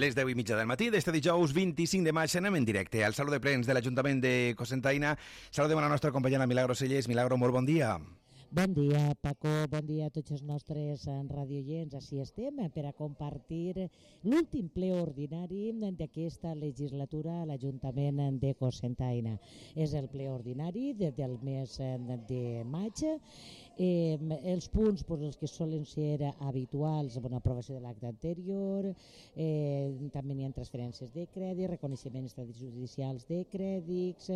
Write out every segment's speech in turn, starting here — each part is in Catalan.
Les 10 i mitja del matí d'este dijous 25 de maig anem en directe al Saló de Plens de l'Ajuntament de Cosentaina. Saludem a la nostra companya Milagro Cellers. Milagro, molt bon dia. Bon dia, Paco. Bon dia a tots els nostres eh, radioients. Així estem eh, per a compartir l'últim ple ordinari d'aquesta legislatura a l'Ajuntament de Cosentaina. És el ple ordinari del mes eh, de maig. Eh, els punts pues, els que solen ser habituals, bueno, aprovació de l'acte anterior, eh, també hi ha transferències de crèdit, reconeixements judicials de crèdits,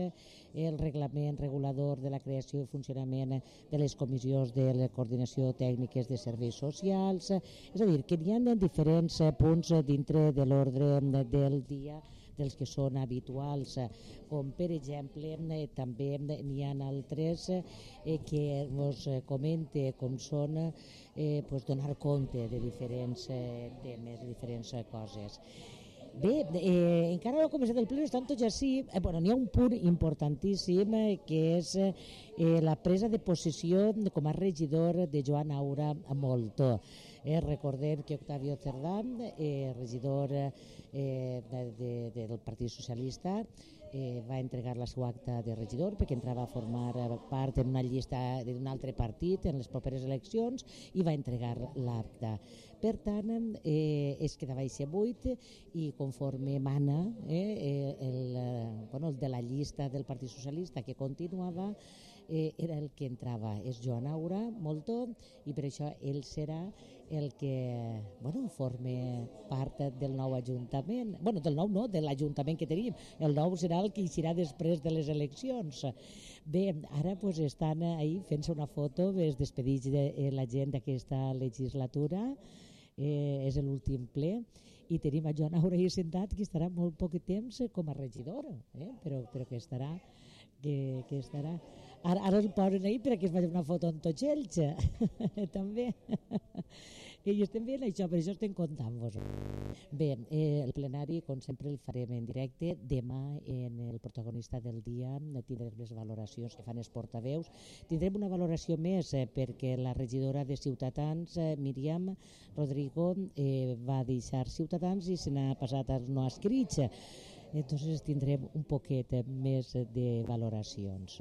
el reglament regulador de la creació i funcionament de les comissions de la coordinació tècniques de serveis socials, és a dir, que hi ha diferents punts dintre de l'ordre del dia dels que són habituals, com per exemple també n'hi ha altres eh, que us comente com són eh, pues donar compte de diferents eh, temes, de diferents coses. Bé, eh, encara no ha començat el ple, estan tots així. Eh, bueno, n'hi ha un punt importantíssim eh, que és eh, la presa de posició com a regidor de Joan Aura Molto. Eh, recordem que Octavio Cerdán, eh, regidor eh, de, de, del Partit Socialista, eh, va entregar la seva acta de regidor perquè entrava a formar part en una llista d'un altre partit en les properes eleccions i va entregar l'acta. Per tant, eh, es quedava així buit i conforme mana eh, el, bueno, el de la llista del Partit Socialista que continuava, eh, era el que entrava. És Joan Aura Molto i per això ell serà el que bueno, forme part del nou Ajuntament. bueno, del nou no, de l'Ajuntament que tenim. El nou serà el que eixirà després de les eleccions. Bé, ara pues, estan ahí fent-se una foto, es despedits de eh, la gent d'aquesta legislatura eh, és l'últim ple i tenim a Joan Aureli sentat que estarà molt poc temps com a regidor, eh? però, però que estarà que, que estarà ara, ara el posen ahir perquè es faci una foto amb tots ells també i estem veient això, per això estem contant-vos. Bé, eh, el plenari, com sempre, el farem en directe. Demà, en el protagonista del dia, tindrem les valoracions que fan els portaveus. Tindrem una valoració més eh, perquè la regidora de Ciutadans, eh, Míriam Rodrigo, eh, va deixar Ciutadans i se n'ha passat als no escrits entonces tindrem un poquet més de valoracions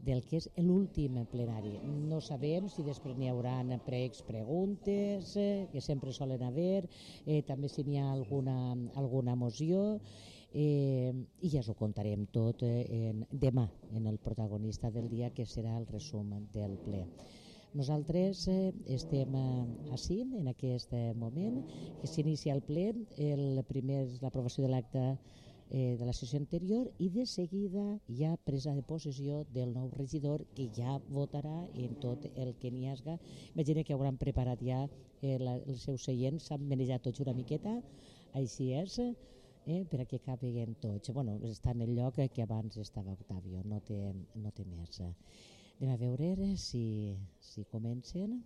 del que és l'últim plenari. No sabem si després n'hi haurà pregs preguntes, eh, que sempre solen haver, eh, també si n'hi ha alguna, alguna moció, eh, i ja us ho contarem tot eh, en, demà en el protagonista del dia, que serà el resum del ple. Nosaltres eh, estem eh, així, en aquest eh, moment, que s'inicia el ple, el primer és l'aprovació de l'acte eh, de la sessió anterior i de seguida ha presa de possessió del nou regidor que ja votarà en tot el que n'hi hagi. Imagina que hauran preparat ja eh, la, els seus seients, s'han manejat tots una miqueta, així és, eh, per a que capiguen tots. Bueno, està en el lloc que abans estava Octavio, no té, no té més. Anem a veure si, si comencen.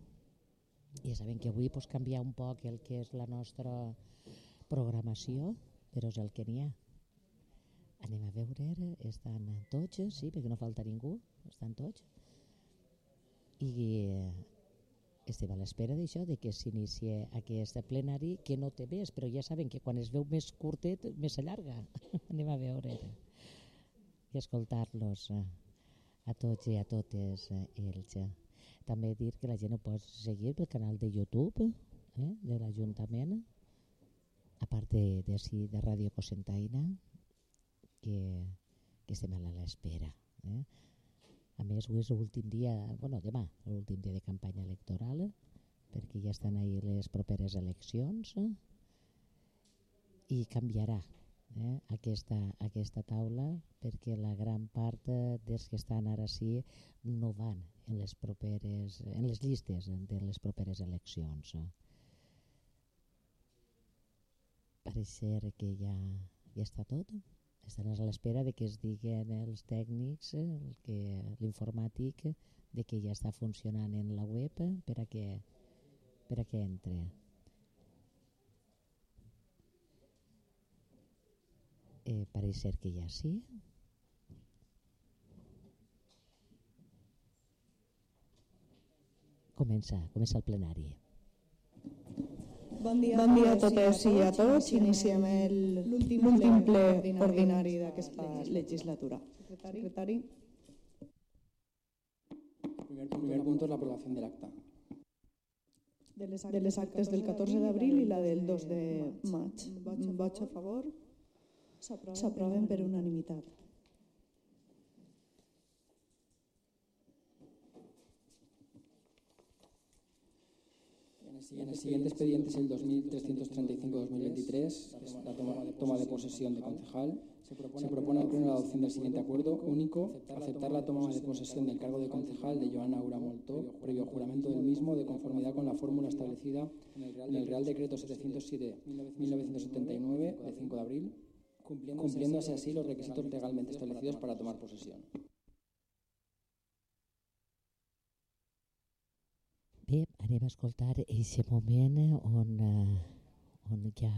Ja sabem que avui pues, canviar un poc el que és la nostra programació, però és el que n'hi ha. Anem a veure, estan tots, sí, perquè no falta ningú, estan tots. I eh, estem a l'espera d'això, de que s'inicie aquest plenari, que no té més, però ja saben que quan es veu més curtet, més s'allarga. Anem a veure i escoltar-los eh, a tots i a totes eh, ells. També dir que la gent ho pot seguir pel canal de YouTube eh, de l'Ajuntament, a part de, de, de, de Ràdio Cosentaina, que, que estem a l'espera. Eh? A més, avui és l'últim dia, bueno, demà, l'últim dia de campanya electoral, perquè ja estan ahí les properes eleccions eh? i canviarà eh? aquesta, aquesta taula perquè la gran part dels que estan ara sí no van en les properes en les llistes de les properes eleccions. Pareix ser que ja, ja està tot estan a l'espera de que es diguen els tècnics, l'informàtic, de que ja està funcionant en la web per a que, per a que entre. Eh, pareix ser que ja sí. Comença, comença el plenari. Bon dia, bon dia a totes i a tots. Iniciem l'últim ple ordinari d'aquesta legislatura. Secretari. El primer punto es la aprobación del acta. De les actes del 14 d'abril i la del 2 de maig. Vots a favor. S'aproven per unanimitat. En el siguiente expediente es el 2335-2023, la toma, de posesión de concejal. Se propone al Pleno la adopción del siguiente acuerdo único, aceptar la toma de posesión del cargo de concejal de Joana Aura Moltó, previo juramento del mismo, de conformidad con la fórmula establecida en el Real Decreto 707-1979, de 5 de abril, cumpliéndose así los requisitos legalmente establecidos para tomar posesión. Bé, anem a escoltar aquest moment on, eh, on ja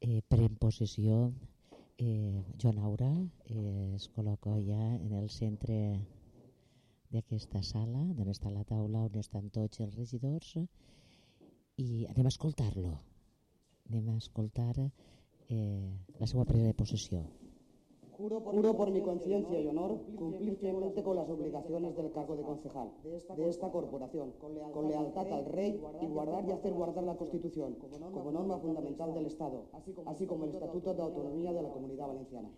eh, pren possessió eh, Joan Aura, eh, es col·loca ja en el centre d'aquesta sala, on està la taula on estan tots els regidors i anem a escoltar-lo. Anem a escoltar eh, la seva presa de possessió. Juro por, Juro por mi conciencia y honor cumplir fielmente con las obligaciones del cargo de concejal de esta corporación, con lealtad al rey y guardar y hacer guardar la Constitución como norma fundamental del Estado, así como el Estatuto de Autonomía de la Comunidad Valenciana.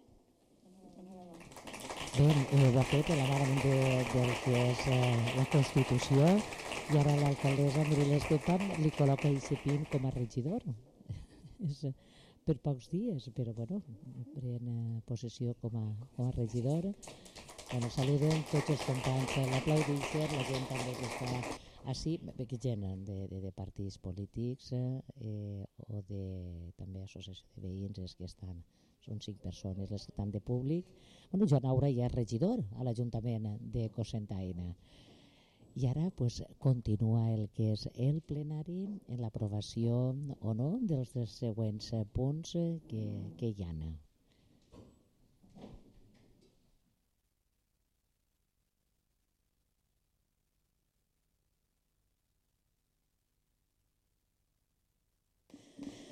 Bé, eh, ha fet de, del que és eh, la Constitució i ara l'alcaldessa Miriles de Pam li col·loca com a regidor. és, per pocs dies, però bueno, pren eh, possessió com a, com a regidor. Bueno, saluden tots els companys, l'aplaudixen, la gent també que està així, que gent de, de, de partits polítics eh, o de també associació de veïns és que estan, són cinc persones les que estan de públic. Bueno, Joan Aura ja és regidor a l'Ajuntament de Cosentaina. I ara pues, continua el que és el plenari en l'aprovació o no dels següents punts que, que hi ha.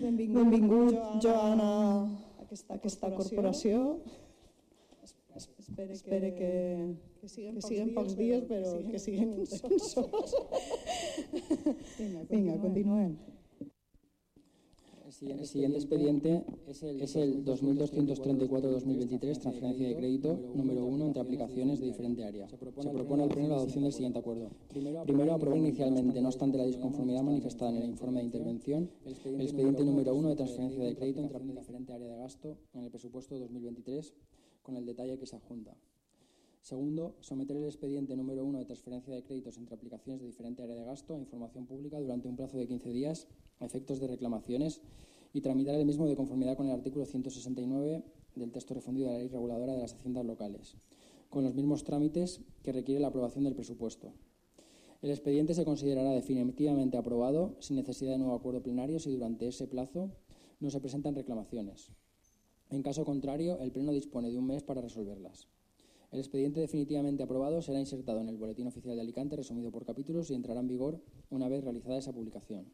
Benvingut, Benvingut Joana, a aquesta, aquesta corporació. Espere, Espere que, que, siguen, que siguen pocs dies, però que siguen intensos. Vinga, Vinga, continuem. El siguiente expediente es el 2234-2023, transferencia de crédito número 1 entre aplicaciones de diferente área. Se propone al Pleno la adopción del siguiente acuerdo. Primero, aprobar inicialmente, no obstante la disconformidad manifestada en el informe de intervención, el expediente número 1 de transferencia de crédito entre diferente área de gasto en el presupuesto 2023, con el detalle que se adjunta. Segundo, someter el expediente número 1 de transferencia de créditos entre aplicaciones de diferente área de gasto a información pública durante un plazo de 15 días a efectos de reclamaciones y tramitar el mismo de conformidad con el artículo 169 del texto refundido de la ley reguladora de las haciendas locales, con los mismos trámites que requiere la aprobación del presupuesto. El expediente se considerará definitivamente aprobado sin necesidad de nuevo acuerdo plenario si durante ese plazo no se presentan reclamaciones. En caso contrario, el Pleno dispone de un mes para resolverlas. El expediente definitivamente aprobado será insertado en el Boletín Oficial de Alicante, resumido por capítulos, y entrará en vigor una vez realizada esa publicación.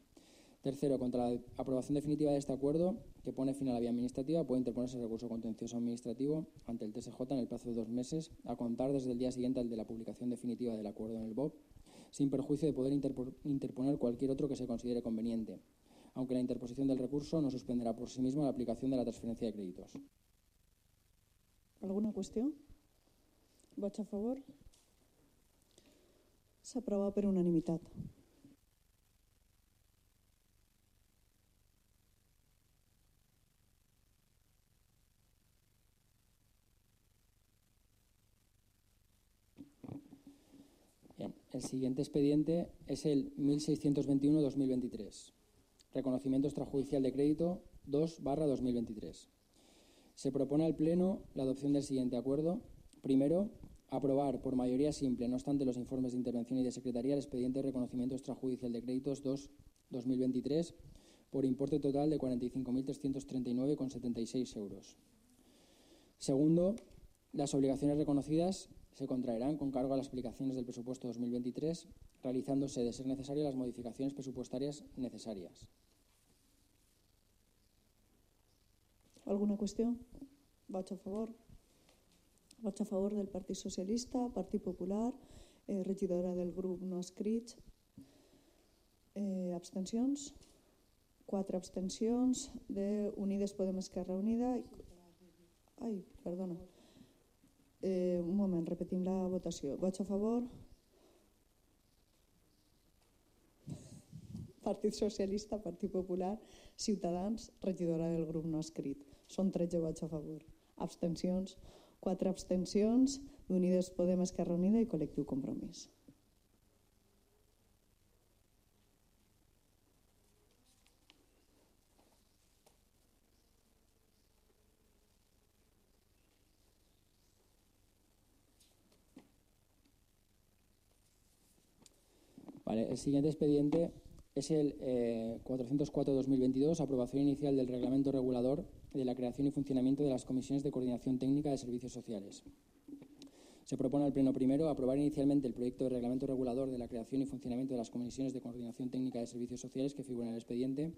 Tercero, contra la aprobación definitiva de este acuerdo, que pone fin a la vía administrativa, puede interponerse recurso contencioso administrativo ante el TSJ en el plazo de dos meses, a contar desde el día siguiente al de la publicación definitiva del acuerdo en el BOP, sin perjuicio de poder interponer cualquier otro que se considere conveniente, aunque la interposición del recurso no suspenderá por sí mismo la aplicación de la transferencia de créditos. ¿Alguna cuestión? Vots a favor? S'aprova per unanimitat. Bien, el siguiente expediente es el 1621-2023. Reconocimiento extrajudicial de crédito 2 2023. Se propone al Pleno la adopción del siguiente acuerdo. Primero, Aprobar por mayoría simple, no obstante, los informes de intervención y de secretaría el expediente de reconocimiento extrajudicial de créditos 2-2023 por importe total de 45.339,76 euros. Segundo, las obligaciones reconocidas se contraerán con cargo a las aplicaciones del presupuesto 2023, realizándose, de ser necesario, las modificaciones presupuestarias necesarias. ¿Alguna cuestión? ¿Voto a favor? Vots a favor del Partit Socialista, Partit Popular, eh, regidora del grup no escrits. Eh, abstencions? Quatre abstencions de Unides Podem Esquerra Unida. Ai, perdona. Eh, un moment, repetim la votació. Vots a favor? Partit Socialista, Partit Popular, Ciutadans, regidora del grup no escrit. Són 13 vots a favor. Abstencions? 4 abstencions d'Unides Podem Esquerra Unida i Col·lectiu Compromís. Vale, el siguiente expediente es el eh, 404-2022, aprobación inicial del reglamento regulador de la creación y funcionamiento de las comisiones de coordinación técnica de servicios sociales. Se propone al Pleno primero aprobar inicialmente el proyecto de reglamento regulador de la creación y funcionamiento de las comisiones de coordinación técnica de servicios sociales que figura en el expediente.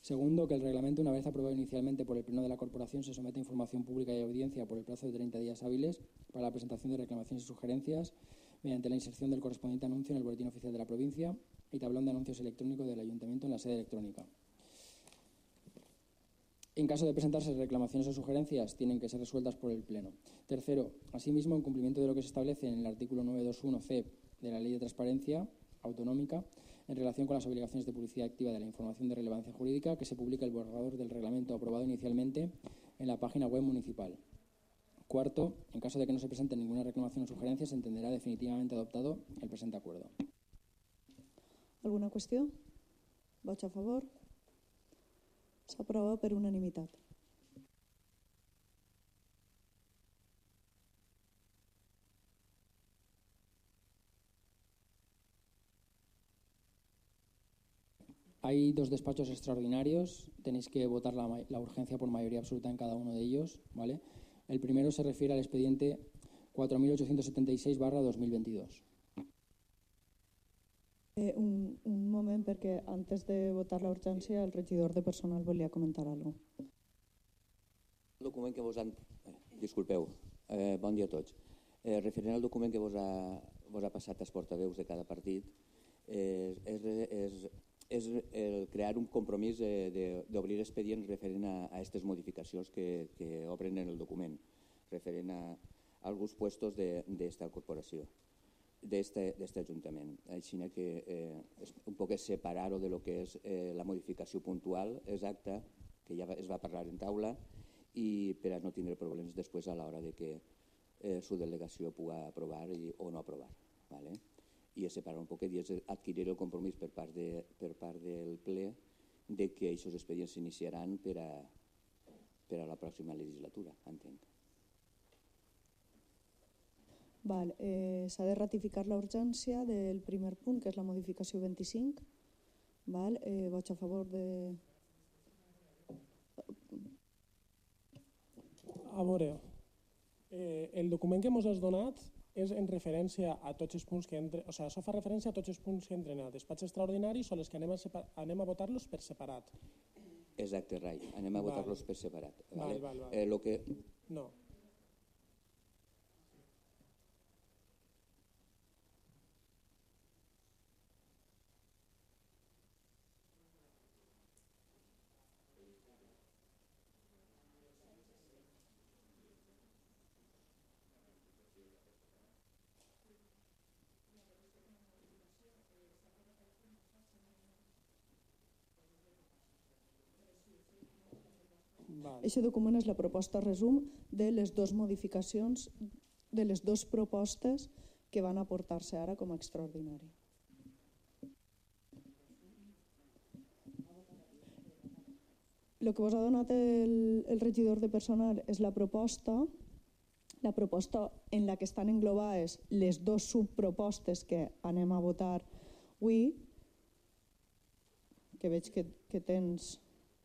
Segundo, que el reglamento, una vez aprobado inicialmente por el Pleno de la Corporación, se somete a información pública y audiencia por el plazo de 30 días hábiles para la presentación de reclamaciones y sugerencias mediante la inserción del correspondiente anuncio en el Boletín Oficial de la Provincia y tablón de anuncios electrónico del Ayuntamiento en la sede electrónica. En caso de presentarse reclamaciones o sugerencias, tienen que ser resueltas por el Pleno. Tercero, asimismo, en cumplimiento de lo que se establece en el artículo 921c de la Ley de Transparencia Autonómica, en relación con las obligaciones de publicidad activa de la información de relevancia jurídica, que se publica el borrador del reglamento aprobado inicialmente en la página web municipal. Cuarto, en caso de que no se presente ninguna reclamación o sugerencia, se entenderá definitivamente adoptado el presente acuerdo. Alguna qüestió? Vots a favor? S'aprova per unanimitat. Hay dos despachos extraordinarios, tenéis que votar la, la urgencia por mayoría absoluta en cada uno de ellos, ¿vale? El primero se refiere al expediente 4876-2022. Eh, un, un moment, perquè antes de votar la urgència el regidor de personal volia comentar alguna cosa. El document que vos han... eh, Disculpeu, eh, bon dia a tots. Eh, referent al document que vos ha, vos ha passat als portaveus de cada partit, eh, és, és, és el crear un compromís eh, d'obrir expedients referent a aquestes modificacions que, que obren en el document, referent a, a alguns puestos d'esta corporació d'este Ajuntament. Així que eh, un poc és separar-ho de lo que és eh, la modificació puntual exacta, que ja es va parlar en taula, i per a no tindre problemes després a l'hora de que eh, su delegació pugui aprovar i, o no aprovar. ¿vale? I és separar un poquet i és adquirir el compromís per part, de, per part del ple de que aquests expedients s'iniciaran per a, per a la pròxima legislatura, entenc. Val, eh, S'ha de ratificar la urgència del primer punt, que és la modificació 25. Val, eh, vots a favor de... A veure, eh, el document que ens has donat és en referència a tots els punts que entre, o sigui, això fa referència a tots els punts que entren al despatx extraordinari són els que anem a, separ, anem a votar-los per separat. Exacte, Rai. Anem a votar-los per separat. Val, Vale? val, val. Eh, lo que, No. Val. Aquest document és la proposta resum de les dues modificacions, de les dues propostes que van aportar-se ara com a extraordinari. El que vos ha donat el, el regidor de personal és la proposta, la proposta en la que estan englobades les dues subpropostes que anem a votar avui, que veig que, que tens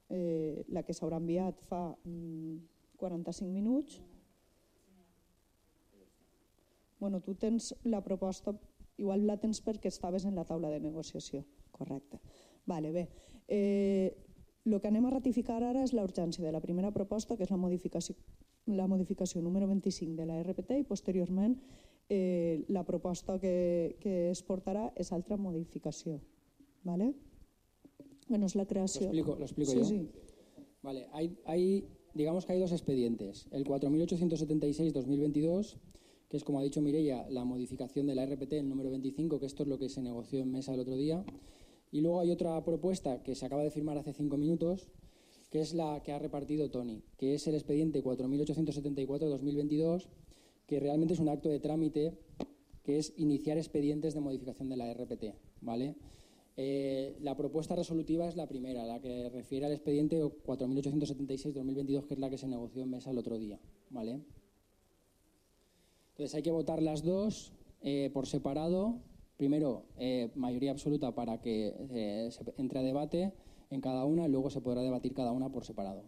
eh, la que s'haurà enviat fa mm, 45 minuts. Bueno, tu tens la proposta, igual la tens perquè estaves en la taula de negociació, correcte. Vale, bé. Eh, El que anem a ratificar ara és la urgència de la primera proposta, que és la modificació, la modificació número 25 de la RPT i posteriorment eh, la proposta que, que es portarà és altra modificació. ¿vale? Bueno, es la creació... Lo explico, lo explico sí, yo. Sí. Vale, hay, hay, digamos que hay dos expedientes. El 4876-2022, que es, como ha dicho Mireia, la modificación de la RPT, el número 25, que esto es lo que se negoció en mesa el otro día. Y luego hay otra propuesta que se acaba de firmar hace cinco minutos, que es la que ha repartido Tony, que es el expediente 4874-2022, que realmente es un acto de trámite, que es iniciar expedientes de modificación de la RPT. ¿vale? Eh, la propuesta resolutiva es la primera, la que refiere al expediente 4876-2022, que es la que se negoció en mesa el otro día. ¿vale? Entonces hay que votar las dos eh, por separado. Primero, eh, mayoría absoluta para que se entre a debate en cada una y luego se podrá debatir cada una por separado.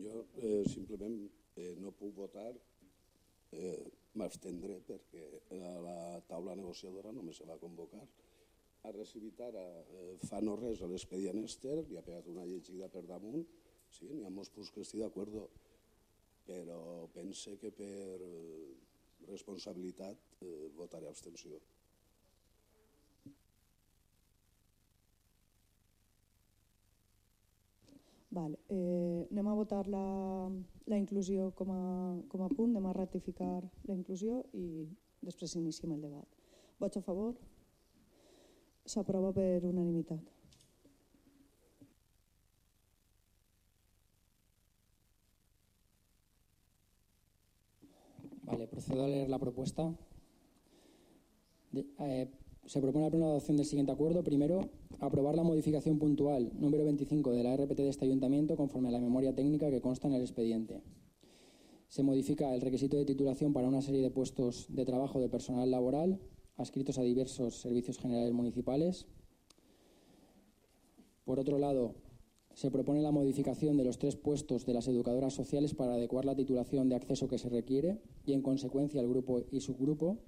Jo eh, simplement eh, no puc votar, m'abstendré perquè la taula negociadora només se va convocar. Ha recibit ara, eh, fa no res, l'expedient Ester, li ha pegat una llegida per damunt, sí, n'hi ha molts punts que estic d'acord, però pense que per eh, responsabilitat eh, votaré abstenció. Vale. Eh, anem a votar la, la inclusió com a, com a punt, anem a ratificar la inclusió i després iniciem el debat. Vots a favor? S'aprova per unanimitat. Vale, procedo a leer la propuesta. De- eh, se propone la plena adopción del siguiente acuerdo. Primero, aprobar la modificación puntual número 25 de la RPT de este ayuntamiento conforme a la memoria técnica que consta en el expediente. Se modifica el requisito de titulación para una serie de puestos de trabajo de personal laboral adscritos a diversos servicios generales municipales. Por otro lado, se propone la modificación de los tres puestos de las educadoras sociales para adecuar la titulación de acceso que se requiere y, en consecuencia, el grupo y subgrupo.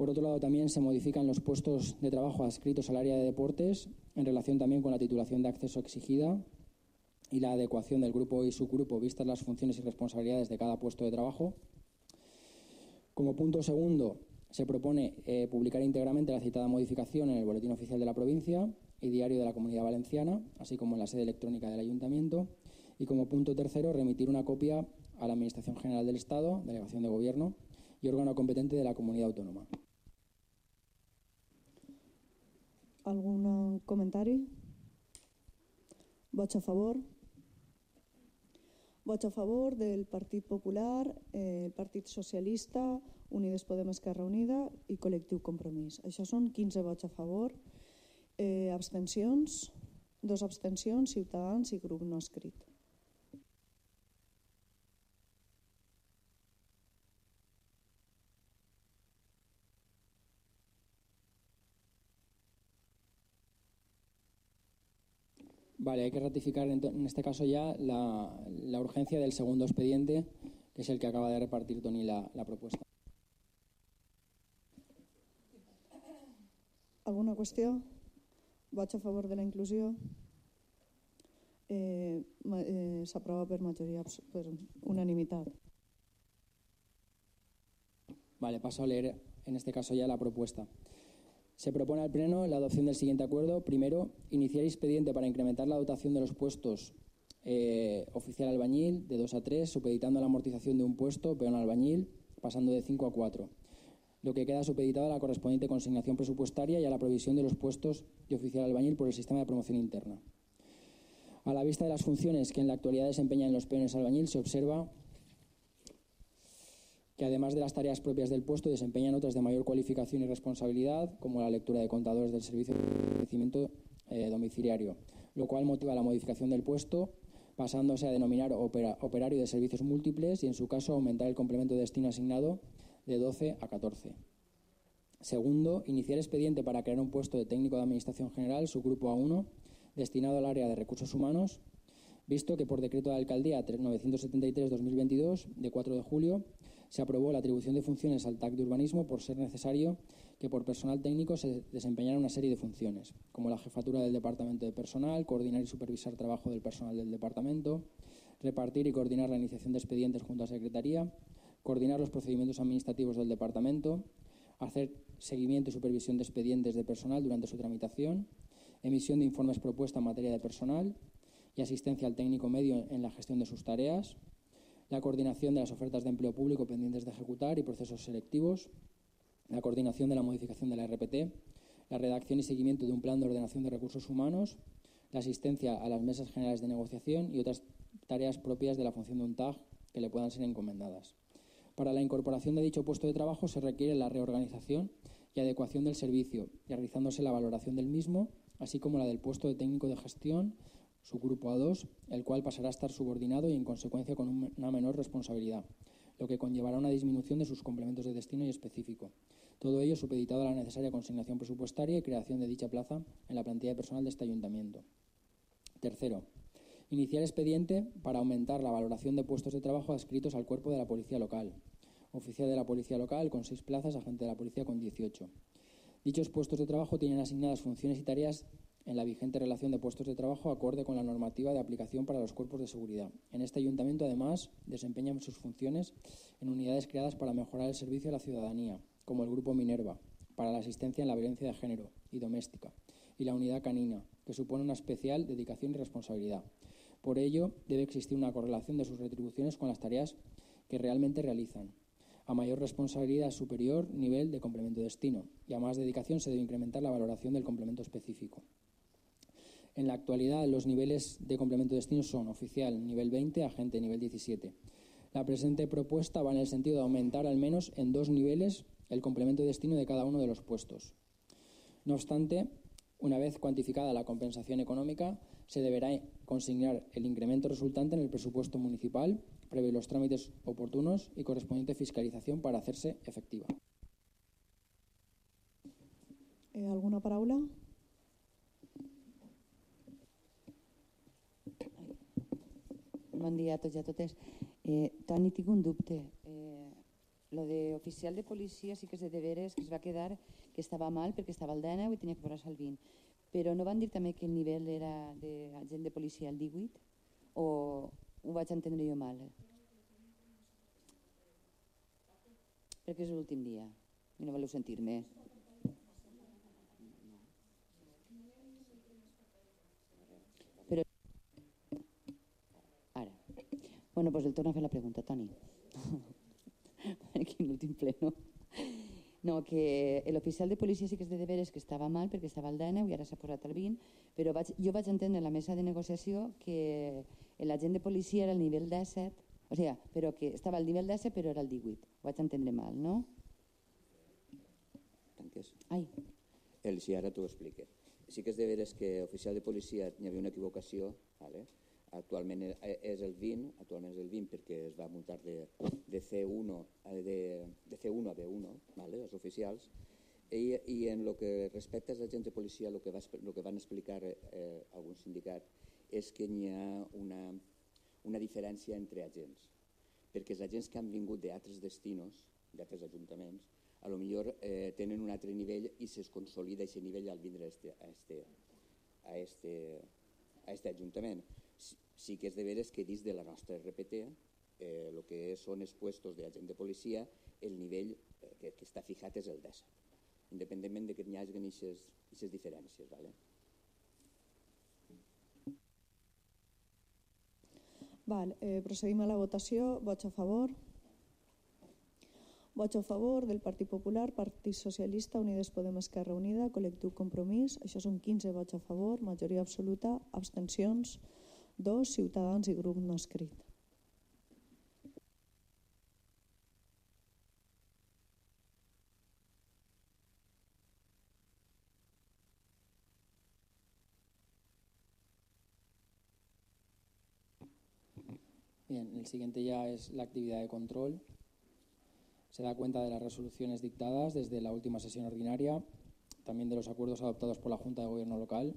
Por otro lado, también se modifican los puestos de trabajo adscritos al área de deportes en relación también con la titulación de acceso exigida y la adecuación del grupo y subgrupo vistas las funciones y responsabilidades de cada puesto de trabajo. Como punto segundo, se propone eh, publicar íntegramente la citada modificación en el Boletín Oficial de la Provincia y Diario de la Comunidad Valenciana, así como en la sede electrónica del Ayuntamiento. Y como punto tercero, remitir una copia a la Administración General del Estado, Delegación de Gobierno y órgano competente de la Comunidad Autónoma. Algun comentari? Vots a favor? Vots a favor del Partit Popular, eh, el Partit Socialista, Unides Podem Esquerra Unida i Col·lectiu Compromís. Això són 15 vots a favor. Eh, abstencions, dos abstencions, Ciutadans i grup no escrit. Vale, hay que ratificar en este caso ya la, la urgencia del segundo expediente, que es el que acaba de repartir Tony la, la propuesta. Alguna qüestió? Vots a favor de la inclusió? Eh, eh, S'aprova per majoria, per unanimitat. Vale, paso a leer en este caso ya la propuesta. Se propone al Pleno la adopción del siguiente acuerdo. Primero, iniciar expediente para incrementar la dotación de los puestos eh, oficial albañil de 2 a 3, supeditando la amortización de un puesto, peón albañil, pasando de 5 a 4. Lo que queda supeditado a la correspondiente consignación presupuestaria y a la provisión de los puestos de oficial albañil por el sistema de promoción interna. A la vista de las funciones que en la actualidad desempeñan los peones albañil, se observa que además de las tareas propias del puesto desempeñan otras de mayor cualificación y responsabilidad, como la lectura de contadores del servicio de abastecimiento eh, domiciliario, lo cual motiva la modificación del puesto, pasándose a denominar opera- operario de servicios múltiples y, en su caso, aumentar el complemento de destino asignado de 12 a 14. Segundo, iniciar expediente para crear un puesto de técnico de Administración General, subgrupo A1, destinado al área de recursos humanos, visto que por decreto de alcaldía 973-2022, de 4 de julio, se aprobó la atribución de funciones al TAC de urbanismo por ser necesario que por personal técnico se desempeñara una serie de funciones, como la jefatura del departamento de personal, coordinar y supervisar trabajo del personal del departamento, repartir y coordinar la iniciación de expedientes junto a Secretaría, coordinar los procedimientos administrativos del departamento, hacer seguimiento y supervisión de expedientes de personal durante su tramitación, emisión de informes propuesta en materia de personal y asistencia al técnico medio en la gestión de sus tareas, la coordinación de las ofertas de empleo público pendientes de ejecutar y procesos selectivos, la coordinación de la modificación de la RPT, la redacción y seguimiento de un plan de ordenación de recursos humanos, la asistencia a las mesas generales de negociación y otras tareas propias de la función de un TAG que le puedan ser encomendadas. Para la incorporación de dicho puesto de trabajo se requiere la reorganización y adecuación del servicio, realizándose la valoración del mismo, así como la del puesto de técnico de gestión, su grupo A2, el cual pasará a estar subordinado y en consecuencia con una menor responsabilidad, lo que conllevará una disminución de sus complementos de destino y específico. Todo ello supeditado a la necesaria consignación presupuestaria y creación de dicha plaza en la plantilla de personal de este ayuntamiento. Tercero, iniciar expediente para aumentar la valoración de puestos de trabajo adscritos al cuerpo de la policía local. Oficial de la policía local con seis plazas, agente de la policía con 18. Dichos puestos de trabajo tienen asignadas funciones y tareas en la vigente relación de puestos de trabajo acorde con la normativa de aplicación para los cuerpos de seguridad. En este ayuntamiento, además, desempeñan sus funciones en unidades creadas para mejorar el servicio a la ciudadanía, como el Grupo Minerva, para la asistencia en la violencia de género y doméstica, y la unidad canina, que supone una especial dedicación y responsabilidad. Por ello, debe existir una correlación de sus retribuciones con las tareas que realmente realizan. A mayor responsabilidad superior nivel de complemento destino y a más dedicación se debe incrementar la valoración del complemento específico. En la actualidad, los niveles de complemento destino son oficial nivel 20, agente nivel 17. La presente propuesta va en el sentido de aumentar al menos en dos niveles el complemento destino de cada uno de los puestos. No obstante, una vez cuantificada la compensación económica, se deberá consignar el incremento resultante en el presupuesto municipal, previo los trámites oportunos y correspondiente fiscalización para hacerse efectiva. Eh, ¿Alguna paraula? Bon dia a tots i a totes. Eh, Toni, tinc un dubte. Eh, lo de oficial de policia sí que és de deberes, que es va quedar que estava mal perquè estava al 19 i tenia que posar-se al 20. Però no van dir també que el nivell era d'agent de policia al 18? O ho vaig entendre jo mal? Perquè és l'últim dia i no voleu sentir-me. Però... Ara. Bueno, doncs el torno a fer la pregunta, Toni. Aquí l'últim pleno. No, que l'oficial de policia sí que és de deberes que estava mal perquè estava al 19 i ara s'ha posat al 20, però vaig, jo vaig entendre en la mesa de negociació que l'agent de policia era el nivell 17, o sigui, però que estava al nivell 17 però era el 18. Ho vaig entendre mal, no? Tanques. Ai. El, si ara t'ho explique. Sí que és de veres que oficial de policia hi havia una equivocació, ¿vale? Actualment és el 20, actualment és el 20 perquè es va muntar de, de C1 de, de C1 a B1, ¿vale? els oficials, i, i en el que respecta als agents de policia, el que, va, el que van explicar eh, alguns sindicats és que hi ha una, una diferència entre agents, perquè els agents que han vingut d'altres destinos, d'altres ajuntaments, a lo millor eh, tenen un altre nivell i es consolida aquest nivell al vindre a este, a este, a este, a este ajuntament sí que és de veres que dins de la nostra RPT eh, el que són els puestos d'agent de policia el nivell eh, que, que està fijat és el 10 independentment de que hi hagi aquestes diferències ¿vale? Val, eh, procedim a la votació. Vots a favor? Vots a favor del Partit Popular, Partit Socialista, Unides Podem Esquerra Unida, Col·lectiu Compromís. Això són 15 vots a favor, majoria absoluta, abstencions, dos ciutadans i grup no escrit. Bien, el siguiente ya es la actividad de control. Se da cuenta de las resoluciones dictadas desde la última sesión ordinaria, también de los acuerdos adoptados por la Junta de Gobierno local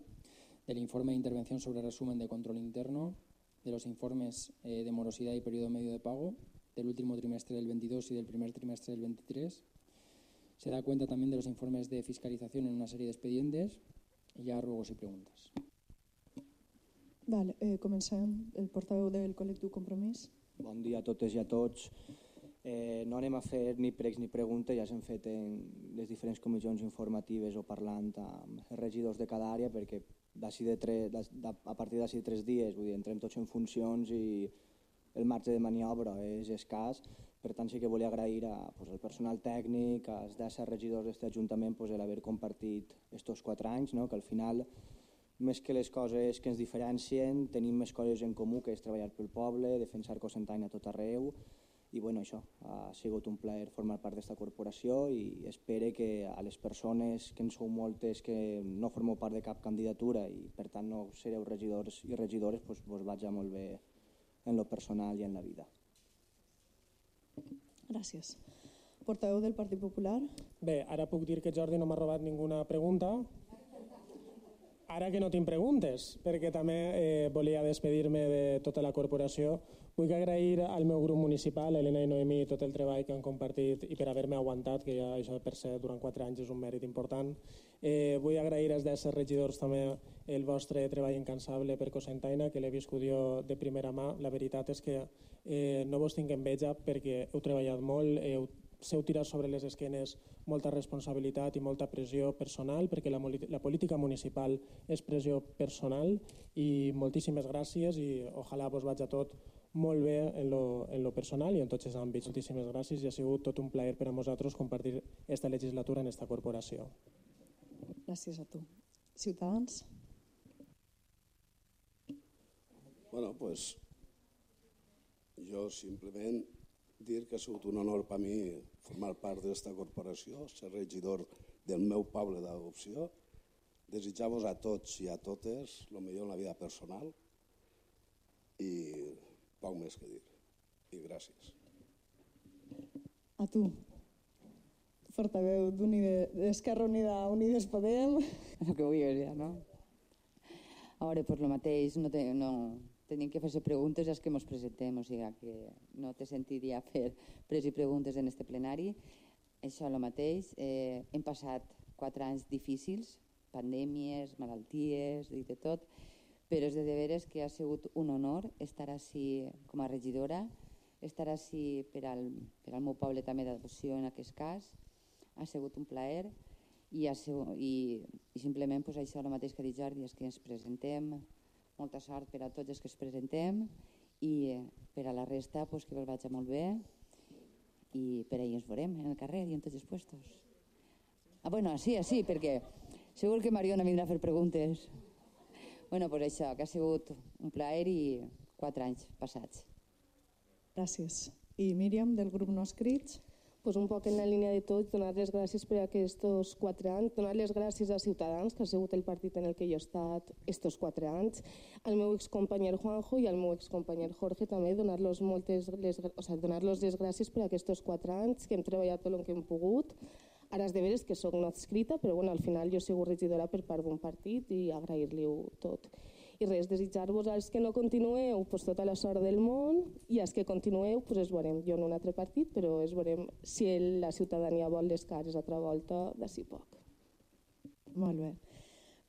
del informe de intervención sobre resumen de control interno, de los informes eh, de morosidad y periodo medio de pago del último trimestre del 22 y del primer trimestre del 23. Se da cuenta también de los informes de fiscalización en una serie de expedientes y ya ruegos y preguntas. Vale, eh, comencem. El portaveu del col·lectiu Compromís. Bon dia a totes i a tots. Eh, no anem a fer ni pregs ni preguntes, ja s'han fet en les diferents comissions informatives o parlant amb regidors de cada àrea perquè de tres, de, de, a partir d'ací de tres dies vull dir, entrem tots en funcions i el marge de maniobra és escàs, per tant sí que volia agrair a, pues, al personal tècnic, als 10 regidors d'aquest Ajuntament pues, l'haver compartit aquests quatre anys, no? que al final més que les coses que ens diferencien, tenim més coses en comú, que és treballar pel poble, defensar Cosentaina a tot arreu, i bueno, això, ha sigut un plaer formar part d'esta corporació i espero que a les persones que en sou moltes que no formeu part de cap candidatura i per tant no sereu regidors i regidores, doncs vos vaig molt bé en lo personal i en la vida. Gràcies. Portaveu del Partit Popular. Bé, ara puc dir que Jordi no m'ha robat ninguna pregunta, Ara que no tinc preguntes, perquè també eh, volia despedir-me de tota la corporació, vull agrair al meu grup municipal, Helena i Noemí, tot el treball que han compartit i per haver-me aguantat, que ja això per ser durant quatre anys és un mèrit important. Eh, vull agrair als 10 regidors també el vostre treball incansable per Cosentaina, que l'he viscut jo de primera mà. La veritat és que eh, no vos tinc enveja perquè heu treballat molt, heu seu tirar sobre les esquenes molta responsabilitat i molta pressió personal, perquè la, la política municipal és pressió personal i moltíssimes gràcies i ojalà vos vaig a tot molt bé en lo, en lo personal i en tots els àmbits. Moltíssimes gràcies i ha sigut tot un plaer per a nosaltres compartir esta legislatura en esta corporació. Gràcies a tu. Ciutadans? Bueno, pues jo simplement dir que ha sigut un honor per mi formar part d'esta corporació, ser regidor del meu poble d'adopció, desitjar-vos a tots i a totes el millor en la vida personal i poc més que dir. I gràcies. A tu, portaveu d'Esquerra Unida, Unides Podem. El que vull dir, no? A veure, per lo mateix, no, te, no, tenim que fer-se preguntes als que ens presentem, o sigui que no te sentiria fer pres i preguntes en este plenari. Això el mateix. Eh, hem passat quatre anys difícils, pandèmies, malalties i de tot, però és de veres que ha sigut un honor estar així com a regidora, estar així per al, per al meu poble també d'adopció en aquest cas. Ha sigut un plaer i, ha sigut, i, i simplement pues, això el mateix que ha dit Jordi, és que ens presentem, molta sort per a tots els que es presentem i eh, per a la resta pues, que us vaig molt bé i per ahir ens veurem en el carrer i en tots els puestos. Ah, bueno, sí, sí, perquè segur que Mariona vindrà a fer preguntes. Bueno, pues això, que ha sigut un plaer i quatre anys passats. Gràcies. I Míriam, del grup No Escrits? pues un poc en la línia de tots, donar les gràcies per aquests quatre anys, donar les gràcies a Ciutadans, que ha sigut el partit en el que jo he estat estos quatre anys, al meu excompany Juanjo i al meu excompany Jorge també, donar-los moltes les, o sea, donar les gràcies per aquests quatre anys, que hem treballat tot el que hem pogut, ara és de veres que sóc no adscrita, però bueno, al final jo sigut regidora per part d'un partit i agrair-li-ho tot. I res, desitjar-vos als que no continueu pues, tota la sort del món i als que continueu pues, es veurem, jo en un altre partit, però es veurem si la ciutadania vol les cares altra volta d'ací poc. Molt bé.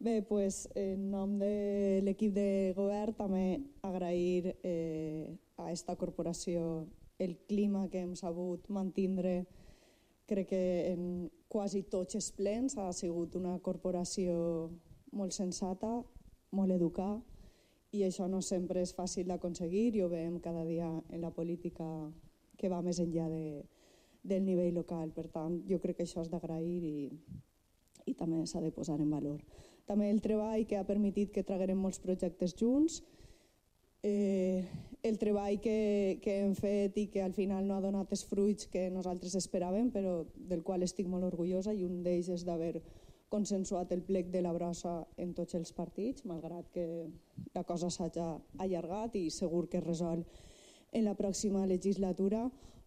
Bé, pues, en nom de l'equip de govern també agrair eh, a esta corporació el clima que hem sabut mantindre crec que en quasi tots els plens ha sigut una corporació molt sensata, molt educar i això no sempre és fàcil d'aconseguir i ho veiem cada dia en la política que va més enllà de, del nivell local. Per tant, jo crec que això és d'agrair i, i també s'ha de posar en valor. També el treball que ha permitit que traguem molts projectes junts, eh, el treball que, que hem fet i que al final no ha donat els fruits que nosaltres esperàvem, però del qual estic molt orgullosa i un d'ells és d'haver consensuat el plec de la brossa en tots els partits, malgrat que la cosa s'ha allargat i segur que es resol en la pròxima legislatura,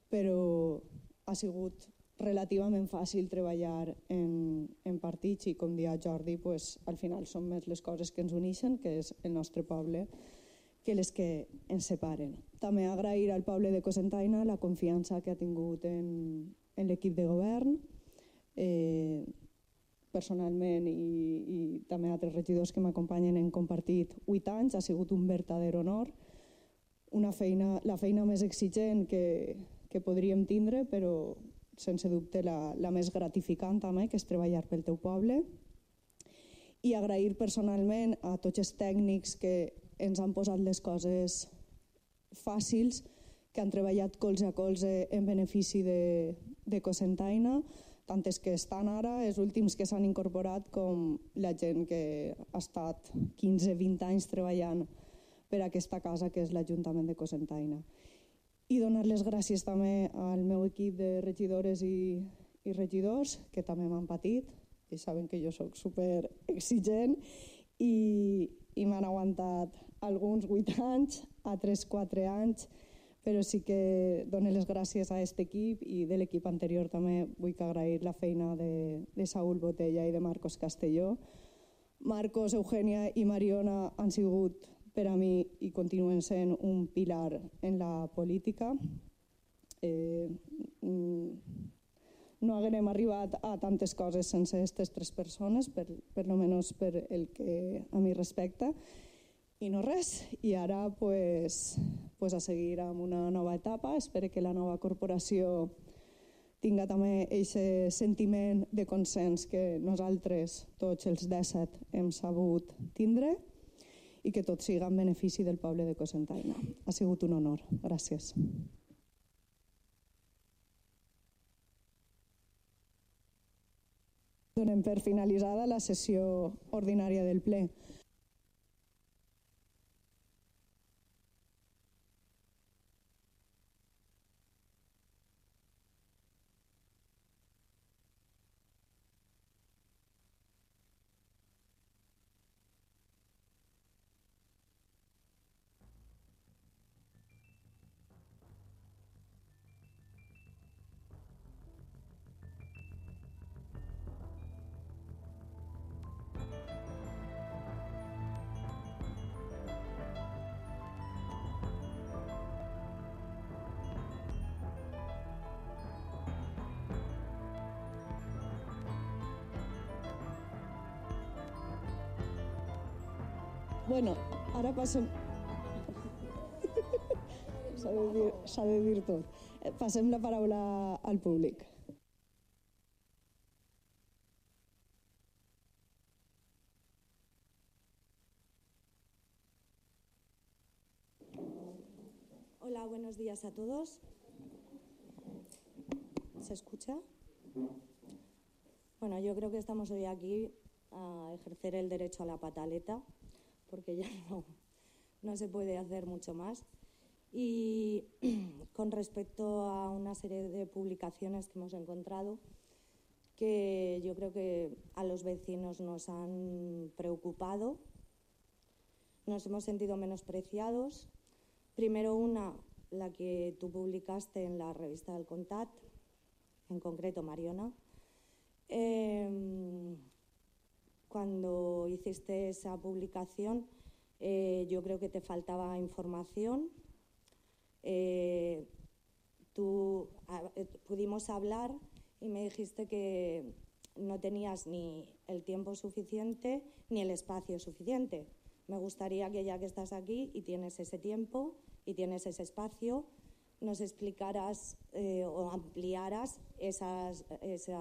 però ha sigut relativament fàcil treballar en, en partits i com dia Jordi, pues, al final són més les coses que ens uneixen, que és el nostre poble, que les que ens separen. També agrair al poble de Cosentaina la confiança que ha tingut en, en l'equip de govern, Eh, personalment i, i també altres regidors que m'acompanyen hem compartit 8 anys, ha sigut un verdader honor, una feina, la feina més exigent que, que podríem tindre, però sense dubte la, la més gratificant també, que és treballar pel teu poble. I agrair personalment a tots els tècnics que ens han posat les coses fàcils, que han treballat colze a colze en benefici de, de Cosentaina, tant els que estan ara, els últims que s'han incorporat, com la gent que ha estat 15-20 anys treballant per aquesta casa, que és l'Ajuntament de Cosentaina. I donar les gràcies també al meu equip de regidores i, i regidors, que també m'han patit, i saben que jo sóc super exigent, i, i m'han aguantat alguns 8 anys, altres 4 anys, però sí que dono les gràcies a aquest equip i de l'equip anterior també vull agrair la feina de, de Saúl Botella i de Marcos Castelló. Marcos, Eugènia i Mariona han sigut per a mi i continuen sent un pilar en la política. Eh, no haguem arribat a tantes coses sense aquestes tres persones, per, per lo menys per el que a mi respecta. I no res, i ara pues, pues a seguir amb una nova etapa. Espero que la nova corporació tinga també aquest sentiment de consens que nosaltres, tots els 17, hem sabut tindre i que tot siga en benefici del poble de Cosentaina. Ha sigut un honor. Gràcies. Donem per finalitzada la sessió ordinària del ple. Ara. Eh, la paraula al públic. Hola, buenos días a todos. ¿Se escucha? Bueno, yo creo que estamos hoy aquí a ejercer el derecho a la pataleta, porque ya no, no se puede hacer mucho más. Y con respecto a una serie de publicaciones que hemos encontrado, que yo creo que a los vecinos nos han preocupado, nos hemos sentido menospreciados. Primero una, la que tú publicaste en la revista del Contat, en concreto Mariona. Eh, cuando hiciste esa publicación, eh, yo creo que te faltaba información. Eh, tú a, eh, pudimos hablar y me dijiste que no tenías ni el tiempo suficiente ni el espacio suficiente. Me gustaría que ya que estás aquí y tienes ese tiempo y tienes ese espacio, nos explicaras eh, o ampliaras esas, esa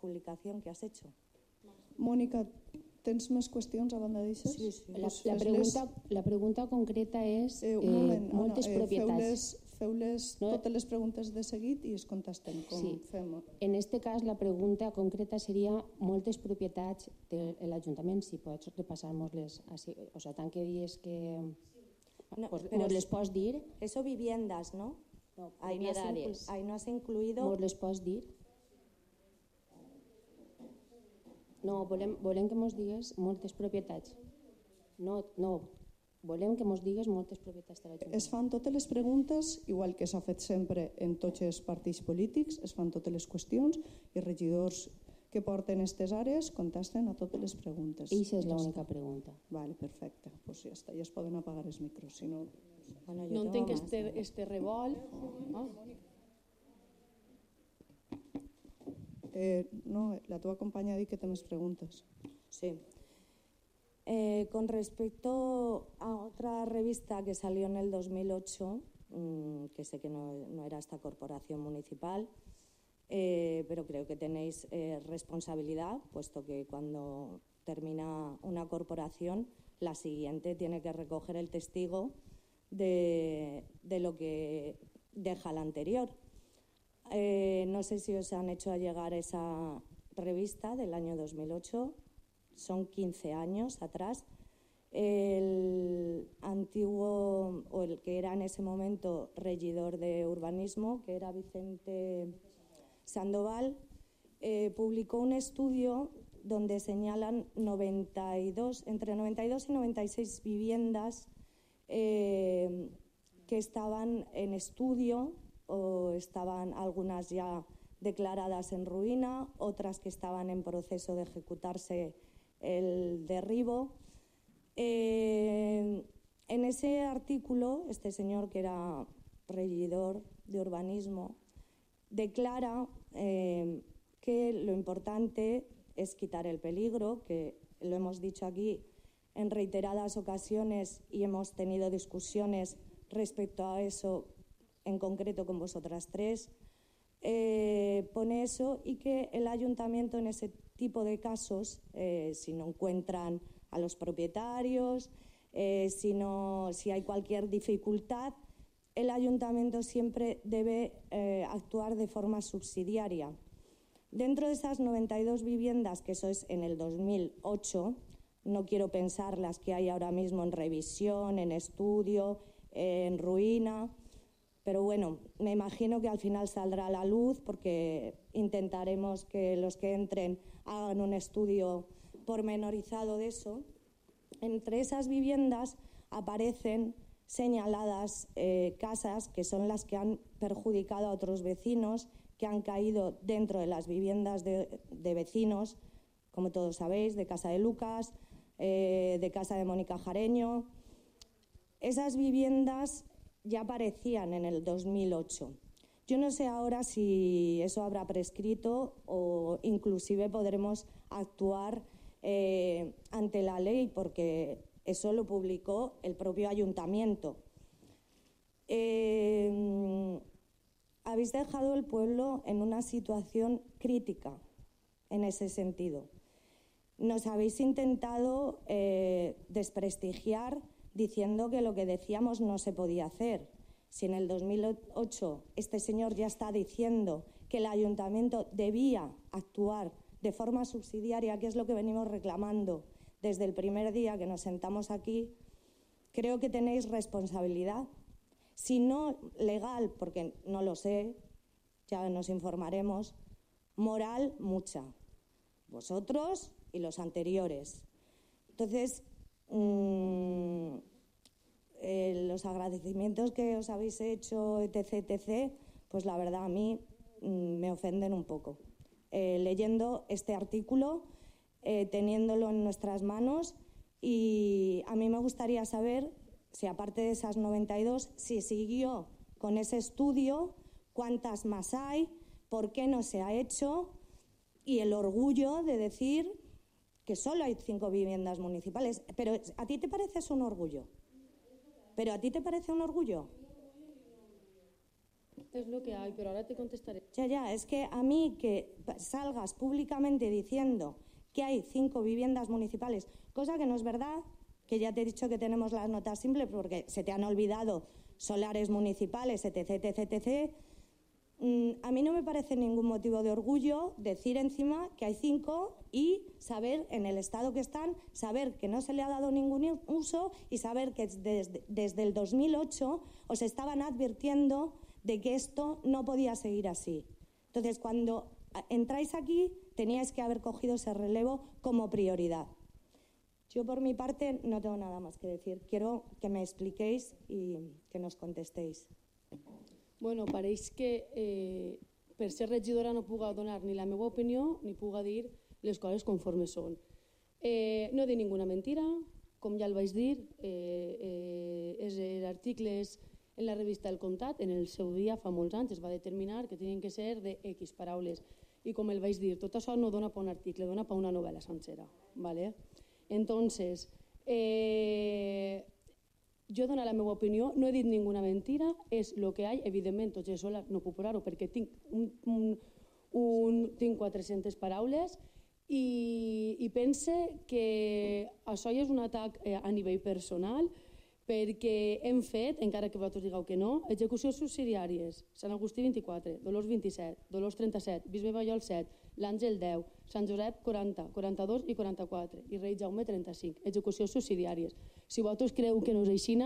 publicación que has hecho. Mònica, tens més qüestions a banda d'això? Sí, sí. La, la, pregunta, la pregunta concreta és Eh, un moment, eh, moltes Anna, eh, propietats. Feu-les feu -les No? totes les preguntes de seguit i es contesten com Sí. fem. En este cas, la pregunta concreta seria moltes propietats de l'Ajuntament, si pots repassar-nos-les. O sigui, tant que dius que... No, pues, pero ¿Nos les pots dir? Eso viviendas, ¿no? No, Ahí no, has inclu- propiedades. ahí no has incluido... Mos les pots dir? No, volem, volem que mos digues moltes propietats. No, no, volem que mos digues moltes propietats de l'Ajuntament. Es fan totes les preguntes, igual que s'ha fet sempre en tots els partits polítics, es fan totes les qüestions i regidors que porten aquestes àrees contesten a totes les preguntes. Eixa és l'única pregunta. Vale, perfecte. Pues ja està, ja es poden apagar els micros, si no... Bueno, No entenc este, este revolt. Ah. Eh, no, la tua companya ha dit que té més preguntes. Sí. Eh, con respecto a otra revista que salió en el 2008, mmm, que sé que no, no, era esta corporación municipal, eh, pero creo que tenéis eh, responsabilidad, puesto que cuando termina una corporación, la siguiente tiene que recoger el testigo de, de lo que deja la anterior. Eh, no sé si os han hecho llegar esa revista del año 2008, son 15 años atrás. El antiguo, o el que era en ese momento regidor de urbanismo, que era Vicente Sandoval, eh, publicó un estudio donde señalan 92, entre 92 y 96 viviendas eh, que estaban en estudio o estaban algunas ya declaradas en ruina, otras que estaban en proceso de ejecutarse el derribo. Eh, en ese artículo, este señor que era regidor de urbanismo declara eh, que lo importante es quitar el peligro, que lo hemos dicho aquí en reiteradas ocasiones y hemos tenido discusiones respecto a eso en concreto con vosotras tres, eh, pone eso y que el ayuntamiento en ese tipo de casos, eh, si no encuentran a los propietarios, eh, si, no, si hay cualquier dificultad, el ayuntamiento siempre debe eh, actuar de forma subsidiaria. Dentro de esas 92 viviendas, que eso es en el 2008, no quiero pensar las que hay ahora mismo en revisión, en estudio, en ruina, pero bueno, me imagino que al final saldrá a la luz porque intentaremos que los que entren hagan un estudio pormenorizado de eso. Entre esas viviendas aparecen señaladas eh, casas que son las que han perjudicado a otros vecinos, que han caído dentro de las viviendas de, de vecinos, como todos sabéis, de Casa de Lucas, eh, de Casa de Mónica Jareño. Esas viviendas ya aparecían en el 2008. Yo no sé ahora si eso habrá prescrito o inclusive podremos actuar eh, ante la ley porque eso lo publicó el propio ayuntamiento. Eh, habéis dejado el pueblo en una situación crítica en ese sentido. Nos habéis intentado eh, desprestigiar diciendo que lo que decíamos no se podía hacer. Si en el 2008 este señor ya está diciendo que el ayuntamiento debía actuar de forma subsidiaria, que es lo que venimos reclamando desde el primer día que nos sentamos aquí, creo que tenéis responsabilidad. Si no legal, porque no lo sé, ya nos informaremos, moral mucha. Vosotros y los anteriores. Entonces, mmm, eh, los agradecimientos que os habéis hecho, etc., etc., pues la verdad a mí mmm, me ofenden un poco. Eh, leyendo este artículo, eh, teniéndolo en nuestras manos, y a mí me gustaría saber si aparte de esas 92, si siguió con ese estudio, cuántas más hay, por qué no se ha hecho, y el orgullo de decir que solo hay cinco viviendas municipales. Pero ¿a ti te parece eso un orgullo? ¿Pero a ti te parece un orgullo? Es lo que hay, pero ahora te contestaré. Ya, ya, es que a mí que salgas públicamente diciendo que hay cinco viviendas municipales, cosa que no es verdad, que ya te he dicho que tenemos las notas simples porque se te han olvidado solares municipales, etc., etc., etc., a mí no me parece ningún motivo de orgullo decir encima que hay cinco y saber en el estado que están, saber que no se le ha dado ningún uso y saber que desde, desde el 2008 os estaban advirtiendo de que esto no podía seguir así. Entonces, cuando entráis aquí, teníais que haber cogido ese relevo como prioridad. Yo, por mi parte, no tengo nada más que decir. Quiero que me expliquéis y que nos contestéis. Bueno, pareix que eh, per ser regidora no puga donar ni la meva opinió ni puga dir les coses conforme són. Eh, no dir ninguna mentira, com ja el vaig dir, eh, eh, és articles en la revista El Comtat, en el seu dia, fa molts anys, es va determinar que tenien que ser de X paraules. i com el vaig dir, tot això no dona per un article, dona per una novel·la sencera. ¿vale? Entonces, eh, jo dono la meva opinió, no he dit ninguna mentira, és el que hi ha, evidentment, tot això no puc parar-ho perquè tinc, un, un, un, tinc 400 paraules i, i pense que això ja és un atac eh, a nivell personal perquè hem fet, encara que vosaltres digueu que no, execucions subsidiàries, Sant Agustí 24, Dolors 27, Dolors 37, Bisbe Ballol 7, l'Àngel 10, Sant Josep 40, 42 i 44 i Rei Jaume 35, execucions subsidiàries. Si vosaltres creu que no és així,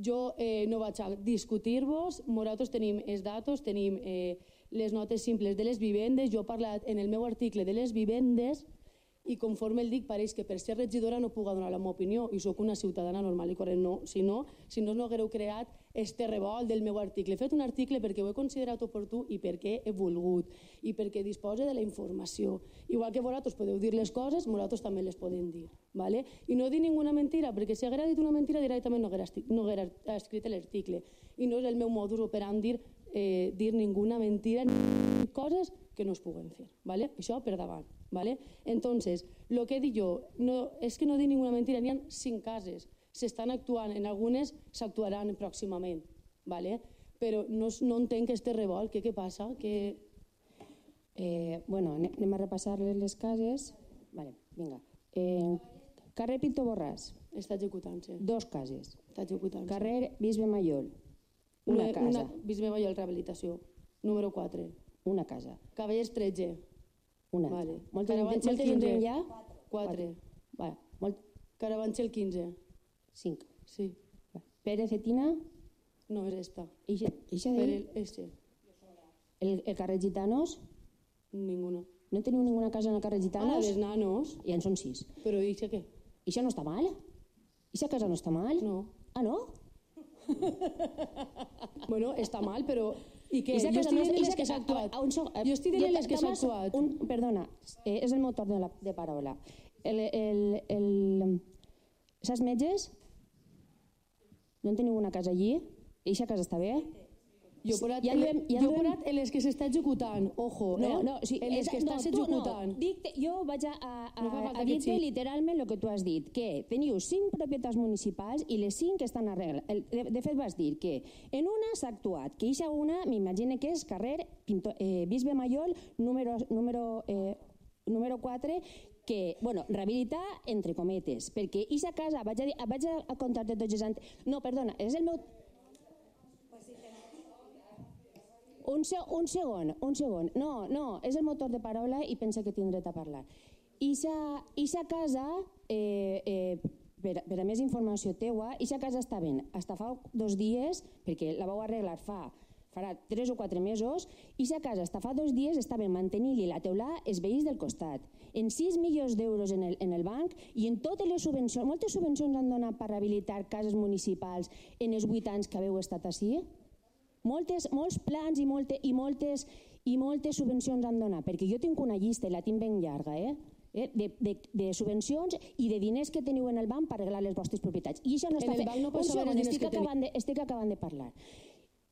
jo eh, no vaig a discutir-vos, nosaltres tenim els datos, tenim eh, les notes simples de les vivendes, jo he parlat en el meu article de les vivendes, i conforme el dic pareix que per ser regidora no puc donar la meva opinió i sóc una ciutadana normal i corrent. No, si no, si no, no haguereu creat este revolt del meu article. He fet un article perquè ho he considerat oportú i perquè he volgut i perquè dispose de la informació. Igual que vosaltres podeu dir les coses, nosaltres també les podem dir. ¿vale? I no dir ninguna mentira, perquè si haguera dit una mentira directament no haguera, no haguera escrit l'article. I no és el meu modus operandi eh, dir ninguna mentira ni coses que no es puguen fer. ¿vale? Això per davant. ¿vale? Entonces, lo que dic jo, no, és que no dic ninguna mentira, n'hi ha cinc cases, s'estan actuant, en algunes s'actuaran pròximament, ¿vale? però no, no entenc que este revolt, què, què passa? Que... Eh, bueno, anem a repassar les cases. Vale, vinga. Eh, carrer Pinto Borràs. Està executant-se. Dos cases. Està executant-se. Carrer Bisbe Mayol. Una, una casa. Una, Bisbe Mayol Rehabilitació. Número 4. Una casa. Cavallers 13. Una. Vale. Moltes, Carabanchel moltes 15. gent ja? 4. Vale. Molt... Carabanchel 15. 5. Sí. Pere Cetina? No, és esta. Ixa, ixa de... Per el, este. El, el carrer Gitanos? Ninguna. No teniu ninguna casa en el carrer Gitanos? Ah, la dels nanos. I en són sis. Però ixa què? Ixa no està mal? Ixa casa no està mal? No. Ah, no? bueno, està mal, però... I què? Ixa Jo estic dient les que s'ha actuat. a un segon, Jo estic dient les que s'ha actuat. Un, perdona, eh, és el motor de, la, de paraula. El, el, el, saps metges? No en teniu una casa allí? Eixa casa està bé? Jo he posat, Ja ja ja jo he posat en les que s'està executant, ojo, No, eh? no, sigui, en les que estàs no, executant. No, dic, jo vaig a, a, a, No a dir-te sí. literalment el que tu has dit, que teniu cinc propietats municipals i les cinc estan a regla. De, de fet vas dir que en una s'ha actuat, que eixa una m'imagino que és carrer Pinto, eh, Bisbe Mayol número, número, eh, número 4 que, bueno, rehabilitar entre cometes, perquè eixa casa, vaig a, dir, vaig a contar-te tots els... No, perdona, és el meu Un, se un segon, un segon. No, no, és el motor de paraula i pensa que tinc dret a parlar. Ixa, ixa casa, eh, eh, per, per a més informació teua, ixa casa està ben. Hasta fa dos dies, perquè la vau arreglar fa farà tres o quatre mesos, i sa casa està fa dos dies estaven mantenint-li la teula els veïns del costat. En 6 milions d'euros en, el, en el banc i en totes les subvencions, moltes subvencions han donat per rehabilitar cases municipals en els 8 anys que haveu estat així? Moltes, molts plans i, molte, i, moltes, i moltes subvencions han donat, perquè jo tinc una llista i la tinc ben llarga, eh? Eh, de, de, de subvencions i de diners que teniu en el banc per arreglar les vostres propietats. I això no està fet. no Un segon, estic acabant, de, estic acabant de parlar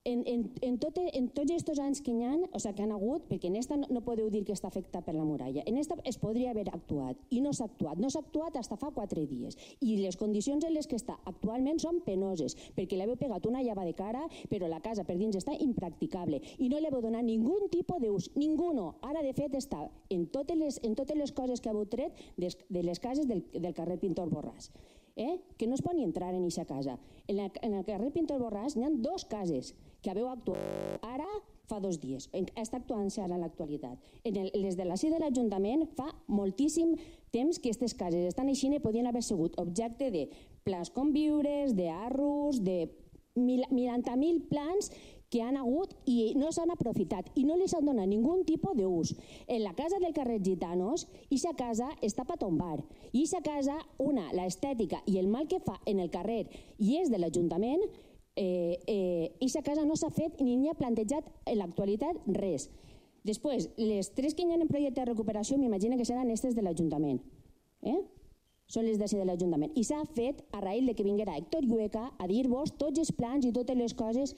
en, en, en, tot, en tots aquests anys que hi ha, o sigui, que han hagut, perquè en esta no, no podeu dir que està afectat per la muralla, en esta es podria haver actuat i no s'ha actuat. No s'ha actuat fins fa quatre dies i les condicions en les que està actualment són penoses perquè l'heu pegat una llava de cara però la casa per dins està impracticable i no li heu donat ningú tipus d'ús, ninguno. Ara de fet està en totes les, en totes les coses que heu tret des, de les cases del, del carrer Pintor Borràs. Eh? que no es pot ni entrar en aquesta casa. En, la, en el carrer Pintor Borràs n'hi ha dos cases que haveu actuat ara fa dos dies. Està actuant-se ara en l'actualitat. Les de la CIE de l'Ajuntament fa moltíssim temps que aquestes cases estan així i podien haver sigut objecte de plans conviures, de mil, 90.000 plans que han hagut i no s'han aprofitat i no les han donat ningú tipus d'ús. En la casa del carrer Gitanos, aquesta casa està per tombar. I aquesta casa, una, l'estètica i el mal que fa en el carrer i és de l'Ajuntament, eh, eh, aquesta casa no s'ha fet ni n'hi ha plantejat en l'actualitat res. Després, les tres que hi ha en projecte de recuperació m'imagino que seran aquestes de l'Ajuntament. Eh? Són les de l'Ajuntament. I s'ha fet a raïl de que vinguera Héctor Llueca a dir-vos tots els plans i totes les coses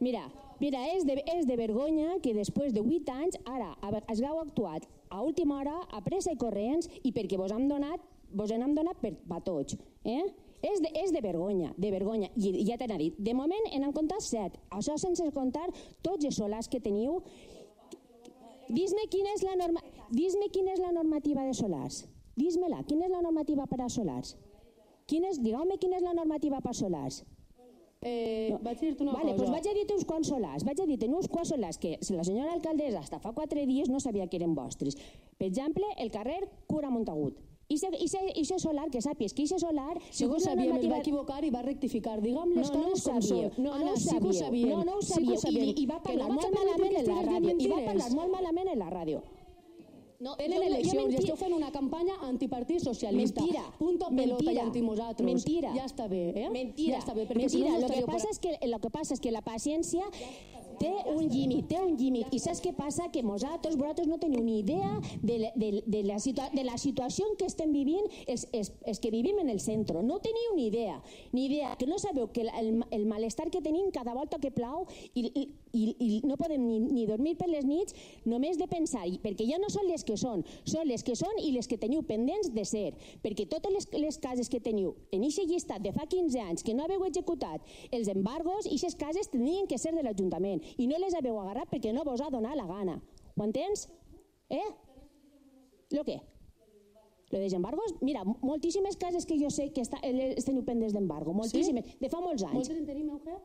Mira, Mira, és de, és de vergonya que després de 8 anys, ara, es hagueu actuat a última hora, a pressa i corrents, i perquè vos hem donat, vos hem donat per batots. Eh? És de, és de vergonya, de vergonya. I ja t'he dit, de moment en han comptat set. Això sense comptar tots els solars que teniu. Dis-me quina és la norma... Dis-me quina és la normativa de solars. Dis-me-la, quina és la normativa per a solars? Quina és, digueu-me quina és la normativa per a solars. Eh, no. Vaig dir-te una vale, cosa. Pues vaig a dir-te uns quants solars. Vaig a dir-te uns quants solars que la senyora alcaldessa hasta fa quatre dies no sabia que eren vostres. Per exemple, el carrer Cura Montagut. I se solar, que sàpies que ixe solar... Si ho sabíem, normativa... es va equivocar i va rectificar. Digue'm les no, coses no com són. No, Anna, no ho sí que ho sabíem. No, no ho sabíem. Sí I, I va parlar no molt malament en la ràdio. I va parlar molt malament en la ràdio. No, Tenen no, eleccions i esteu fent una campanya antipartit socialista. Mentira. Punto pelota mentira, i antimosaltres. Mentira. Ja està bé, eh? Mentira. Ja està bé, perquè mentira. si no, lo, que passa és que, lo que passa és que la paciència té un límit, té un límit. I saps què passa? Que nosaltres, vosaltres no teniu ni idea de, de, de, la, situa de la situació que estem vivint els, els, els que vivim en el centre. No teniu ni idea. Ni idea. Que no sabeu que el, el malestar que tenim cada volta que plau i, i, i, i no podem ni, ni dormir per les nits només de pensar, perquè ja no són les que són, són les que són i les que teniu pendents de ser. Perquè totes les, les cases que teniu en aquest llistat de fa 15 anys que no haveu executat els embargos, aquestes cases tenien que ser de l'Ajuntament i no les haveu agarrat perquè no vos ha donat la gana. Ho entens? Eh? Lo què? Lo de embargos? Mira, moltíssimes cases que jo sé que està, les teniu pendents d'embargo, moltíssimes, sí? de fa molts anys. Moltes en tenim, Euge?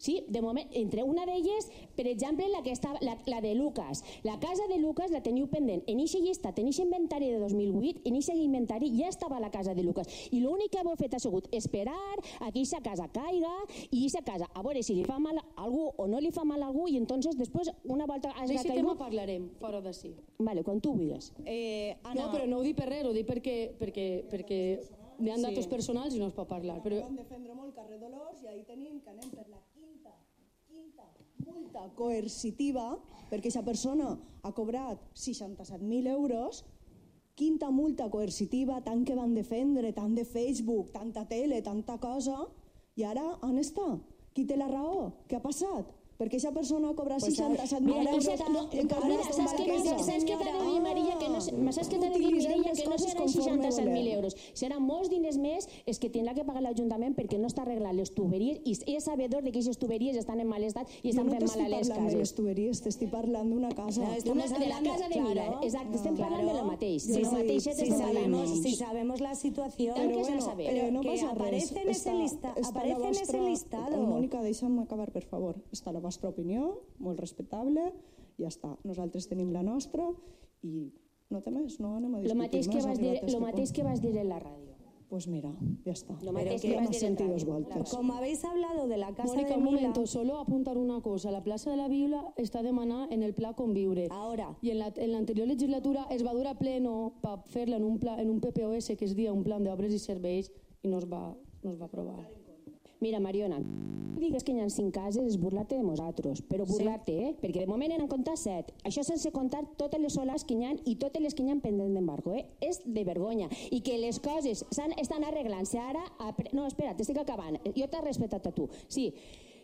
Sí, de moment, entre una d'elles, per exemple, la, que està, la, la de Lucas. La casa de Lucas la teniu pendent. En eixa llista, en eixa inventari de 2008, en eixa inventari ja estava la casa de Lucas. I l'únic que heu fet ha sigut esperar a que eixa casa caiga i eixa casa, a veure si li fa mal a algú o no li fa mal a algú i entonces després, una volta has caigut... tema parlarem, fora d'ací. Vale, quan tu vulguis. Eh, Anna... No, però no ho dic per res, ho dic perquè, perquè, perquè hi ha datos sí. personals i no es pot parlar. Però... Vam defendre molt carrer Dolors i ahir tenim que anem per la multa coercitiva perquè aquesta persona ha cobrat 67.000 euros quinta multa coercitiva, tant que van defendre, tant de Facebook, tanta tele, tanta cosa, i ara on està? Qui té la raó? Què ha passat? Perquè aquesta persona cobra pues 67.000 euros no, encara no saps què saps què t'ha de dir Maria que no, saps què t'ha de dir Mireia que no seran 67.000 euros seran molts diners més és que tindrà que pagar l'Ajuntament perquè no està arreglant les tuberies i és sabedor de que aquestes tuberies estan en mal estat i estan fent mal a les cases. No de les tuberies, t'estic parlant d'una casa. No, una, de la casa de Mila, exacte, estem parlant de lo mateix. De lo mateix si sabemos, si sabemos la situación, pero bueno, saber. No que pasa aparece en ese lista, aparece en ese listado. Mónica, deixa'm acabar, per favor. Està la vostra opinió, molt respectable, ja està. Nosaltres tenim la nostra i no té més, no anem a discutir lo mateix més. Que vas dir, lo mateix que vas dir en la ràdio. Pues mira, ya está. Lo mateix que dir en dos voltes. Como habéis hablado de la casa Mónica, de un Mila... momento, solo apuntar una cosa. La plaça de la Biblia està demanada en el pla Conviure. Ahora. I en l'anterior la, en legislatura es va dur a pleno per fer-la en, un pla, en un PPOS que es dia un plan d'obres i serveis i no es va, no es va aprovar. Mira, Mariona, digues que hi ha cinc cases és burlar-te de nosaltres, però burlar-te, eh? Perquè de moment en comptat set. Això sense comptar totes les solars que hi ha i totes les que hi ha pendent d'embargo, eh? És de vergonya. I que les coses estan arreglant-se ara... A... No, espera, t'estic acabant. Jo t'he respectat a tu. Sí,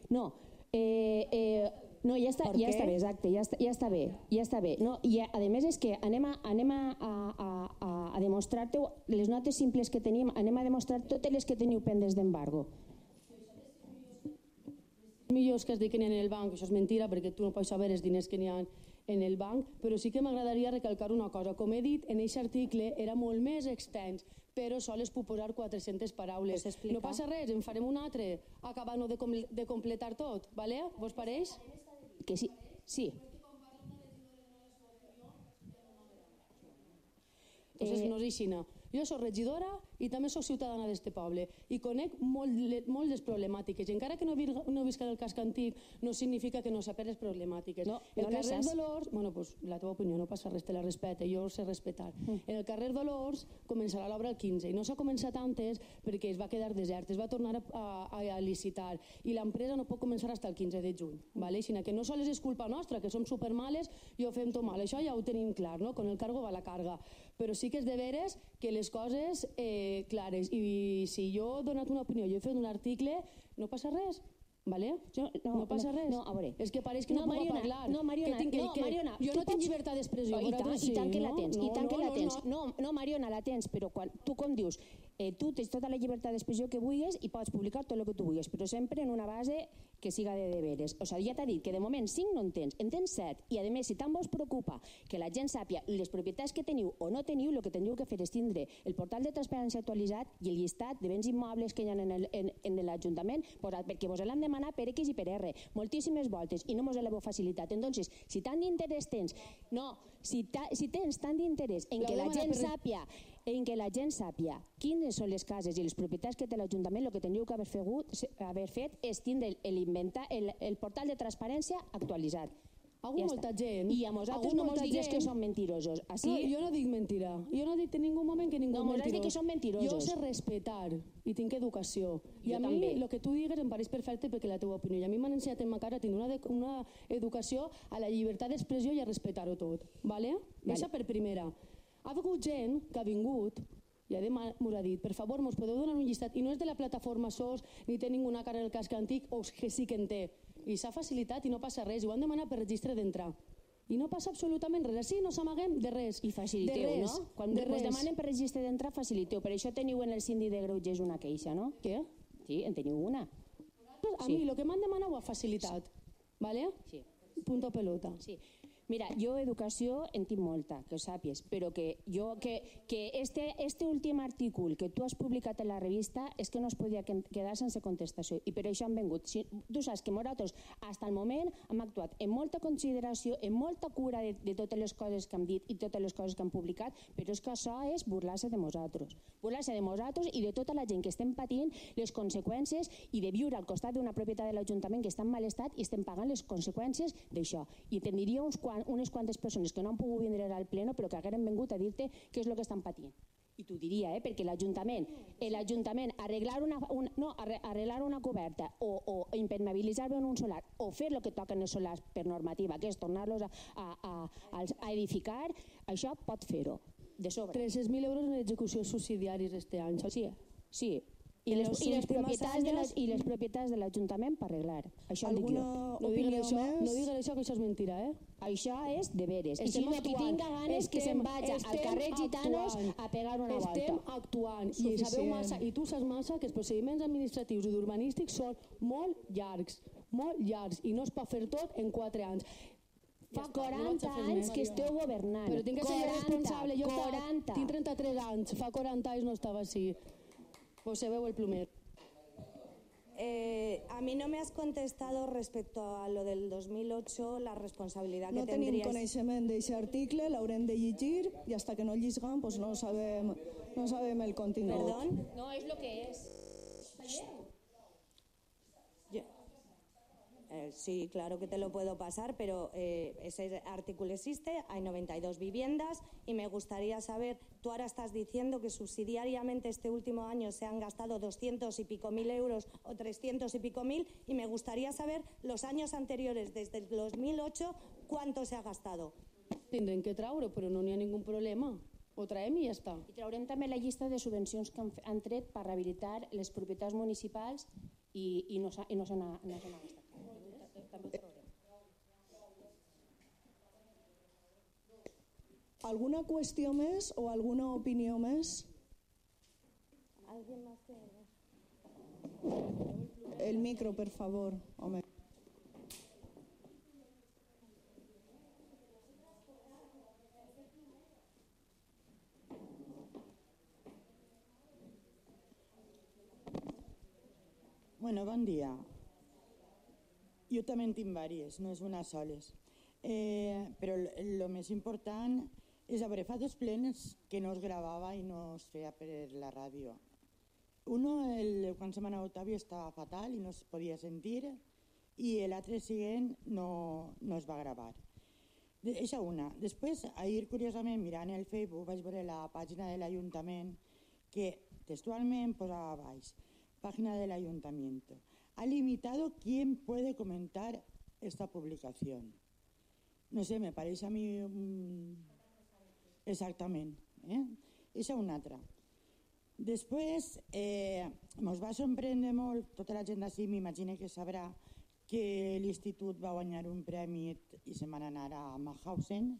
no. Eh, eh, no, ja està, ja està bé, exacte, ja està, ja està bé, ja està bé. No, I a, a més és que anem a, anem a, a, a, a demostrar-te les notes simples que tenim, anem a demostrar totes les que teniu pendents d'embargo millors que es dediquen en el banc, això és mentira perquè tu no pots saber els diners que n'hi ha en el banc, però sí que m'agradaria recalcar una cosa. Com he dit, en aquest article era molt més extens, però sols puc posar 400 paraules. No passa res, en farem un altre, acabant de, com de completar tot, vale? Vos pareix? Que sí, sí. Entonces no és així, no. Jo sóc regidora i també sóc ciutadana d'este poble i conec molt, molt les problemàtiques. I encara que no, vir, no visca del casc antic, no significa que no sap les problemàtiques. No, el no carrer Dolors, bueno, pues, la teva opinió no passa res, te la respecte, jo sé respetar. Mm. En el carrer Dolors començarà l'obra el 15 i no s'ha començat antes perquè es va quedar desert, es va tornar a, a, a licitar i l'empresa no pot començar fins el 15 de juny. Vale? Així que no sols és culpa nostra, que som supermales i ho fem tot mal. Això ja ho tenim clar, no? Con el cargo va la carga. Però sí que és de veres que les coses eh, clares i si jo he donat una opinió, jo he fet un article, no passa res. Vale? Jo, no, no passa res. No, a veure. És que pareix que no, no puc Mariona, parlar. No, Mariona, que tinc, que, no, que, Mariona, jo no tinc pots- llibertat d'expressió. Oh, i, tant, vosaltres I tant sí, que la no? tens, i No, tant que no, la no, tens. no. No, no, Mariona, la tens, però quan tu com dius, eh, tu tens tota la llibertat d'expressió que vulguis i pots publicar tot el que tu vulguis, però sempre en una base que siga de deberes. O sigui, ja t'ha dit que de moment 5 no en tens, en tens 7, i a més, si tant vos preocupa que la gent sàpia les propietats que teniu o no teniu, el que teniu que fer és tindre el portal de transparència actualitzat i el llistat de béns immobles que hi ha en el- en- en l'Ajuntament, posat, perquè vos l'han demanat per X i per R, moltíssimes voltes, i no mos l'heu facilitat. Entonces, si tant d'interès tens, no, si, ta, si tens tant d'interès en que la gent per- sàpia en què la gent sàpia quines són les cases i les propietats que té l'Ajuntament, el que teniu que haver, fegut, haver fet és tindre el, el, inventa, el, portal de transparència actualitzat. Hago Ja molta està. gent. I a vosaltres no mos digues gent. que són mentirosos. Així, No, jo no dic mentira. Jo no dic en ningú moment que ningú No, mentirós. que són mentirosos. Jo sé respetar i tinc educació. I Jo a mi el que tu digues em pareix perfecte perquè la teva opinió. I a mi m'han ensenyat en ma cara a tenir una, una educació a la llibertat d'expressió i a respectar-ho tot. Vale? Vale. Això per primera. Ha hagut gent que ha vingut i a m'ho ha dit, per favor, mos podeu donar un llistat? I no és de la plataforma SOS, ni té ninguna cara en el casc antic, o que sí que en té. I s'ha facilitat i no passa res. I ho han demanat per registre d'entrar. I no passa absolutament res. Així no s'amaguem de res. I faciliteu, de res, no? Quan de us res. demanen per registre d'entrar, faciliteu. Per això teniu en el síndic de Greuges una queixa, no? Què? Sí, en teniu una. A Sí. mi el que m'han demanat ho ha facilitat. Vale? Sí. Punto pelota. Sí. Mira, jo educació en tinc molta, que ho sàpies, però que jo que, que este, este últim artícul que tu has publicat en la revista és que no es podia que- quedar sense contestació i per això han vengut. Si, tu saps que nosaltres, fins al moment, hem actuat amb molta consideració, amb molta cura de, de totes les coses que hem dit i totes les coses que hem publicat, però és que això és burlar-se de nosaltres. Burlar-se de nosaltres i de tota la gent que estem patint les conseqüències i de viure al costat d'una propietat de l'Ajuntament que està en mal estat i estem pagant les conseqüències d'això. I tindria uns quan, unes quantes persones que no han pogut vindre al pleno però que hagueren vingut a dir-te què és el que estan patint. I t'ho diria, eh? perquè l'Ajuntament, eh, l'Ajuntament arreglar una, una, no, arre- arreglar una coberta o, o impermeabilitzar en un solar o fer el que toquen els solars per normativa, que és tornar-los a, a, a, a, edificar, això pot fer-ho, de sobre. 300.000 euros en execucions subsidiaris este any. Sí, sí. I les, i les propietats de la, i les propietats de l'Ajuntament per arreglar. Això ho dic jo. ¿Alguna No opinió això, més? no digues això, que això és mentira, eh? Això és de veres. I si Estem no, qui actuant. tinga ganes que se'n Estem- vaja al estem carrer Gitanos actuant. a pegar una Estem volta. actuant i Suficient. sabeu massa, i tu saps massa que els procediments administratius i urbanístics són molt llargs, molt llargs, i no es pot fer tot en 4 anys. Fa Ja està, no vaig 40 a fer anys que esteu governant. Però tinc que ser jo 40, responsable. Jo estava- 40. tinc 33 anys, fa 40 anys no estava així. Pues se veu el plumer. Eh, a mí no me has contestado respecto a lo del 2008, la responsabilidad No que tenim tendríais. coneixement d'aquest article, l'haurem de llegir i hasta que no el llisgam pues no sabem, no sabem el contingut. Perdón. No, és lo que és. Eh, sí, claro que te lo puedo pasar, pero eh, ese artículo existe, hay 92 viviendas y me gustaría saber, tú ahora estás diciendo que subsidiariamente este último año se han gastado 200 y pico mil euros o 300 y pico mil y me gustaría saber los años anteriores, desde el 2008, cuánto se ha gastado. Tindrem que traure, però no n'hi ha ningú problema. Ho traiem i ja està. I traurem també la llista de subvencions que han, han tret per rehabilitar les propietats municipals i, i no s'ha i no no gastat. Alguna qüestió més o alguna opinió més? ¿Alguien más que- El micro, per favor, home. Bueno, bon dia. Jo també en tinc diverses, no és una soles. Eh, però el més important a fa dos plens que no es gravava i no es feia per la ràdio. Uno, el, quan se m'anava Octavio, estava fatal i no es podia sentir i l'altre siguent no, no es va gravar. De- Eixa una. Després, ahir, curiosament, mirant el Facebook, vaig veure la pàgina de l'Ajuntament que textualment posava a baix, página del Ayuntamiento. Ha limitado quién puede comentar esta publicación. No sé, me parece a mí... Exactament. Eh? Eixa una altra. Després, eh, va sorprendre molt, tota la gent d'ací m'imagino que sabrà que l'institut va guanyar un premi i se van anar a Mauthausen.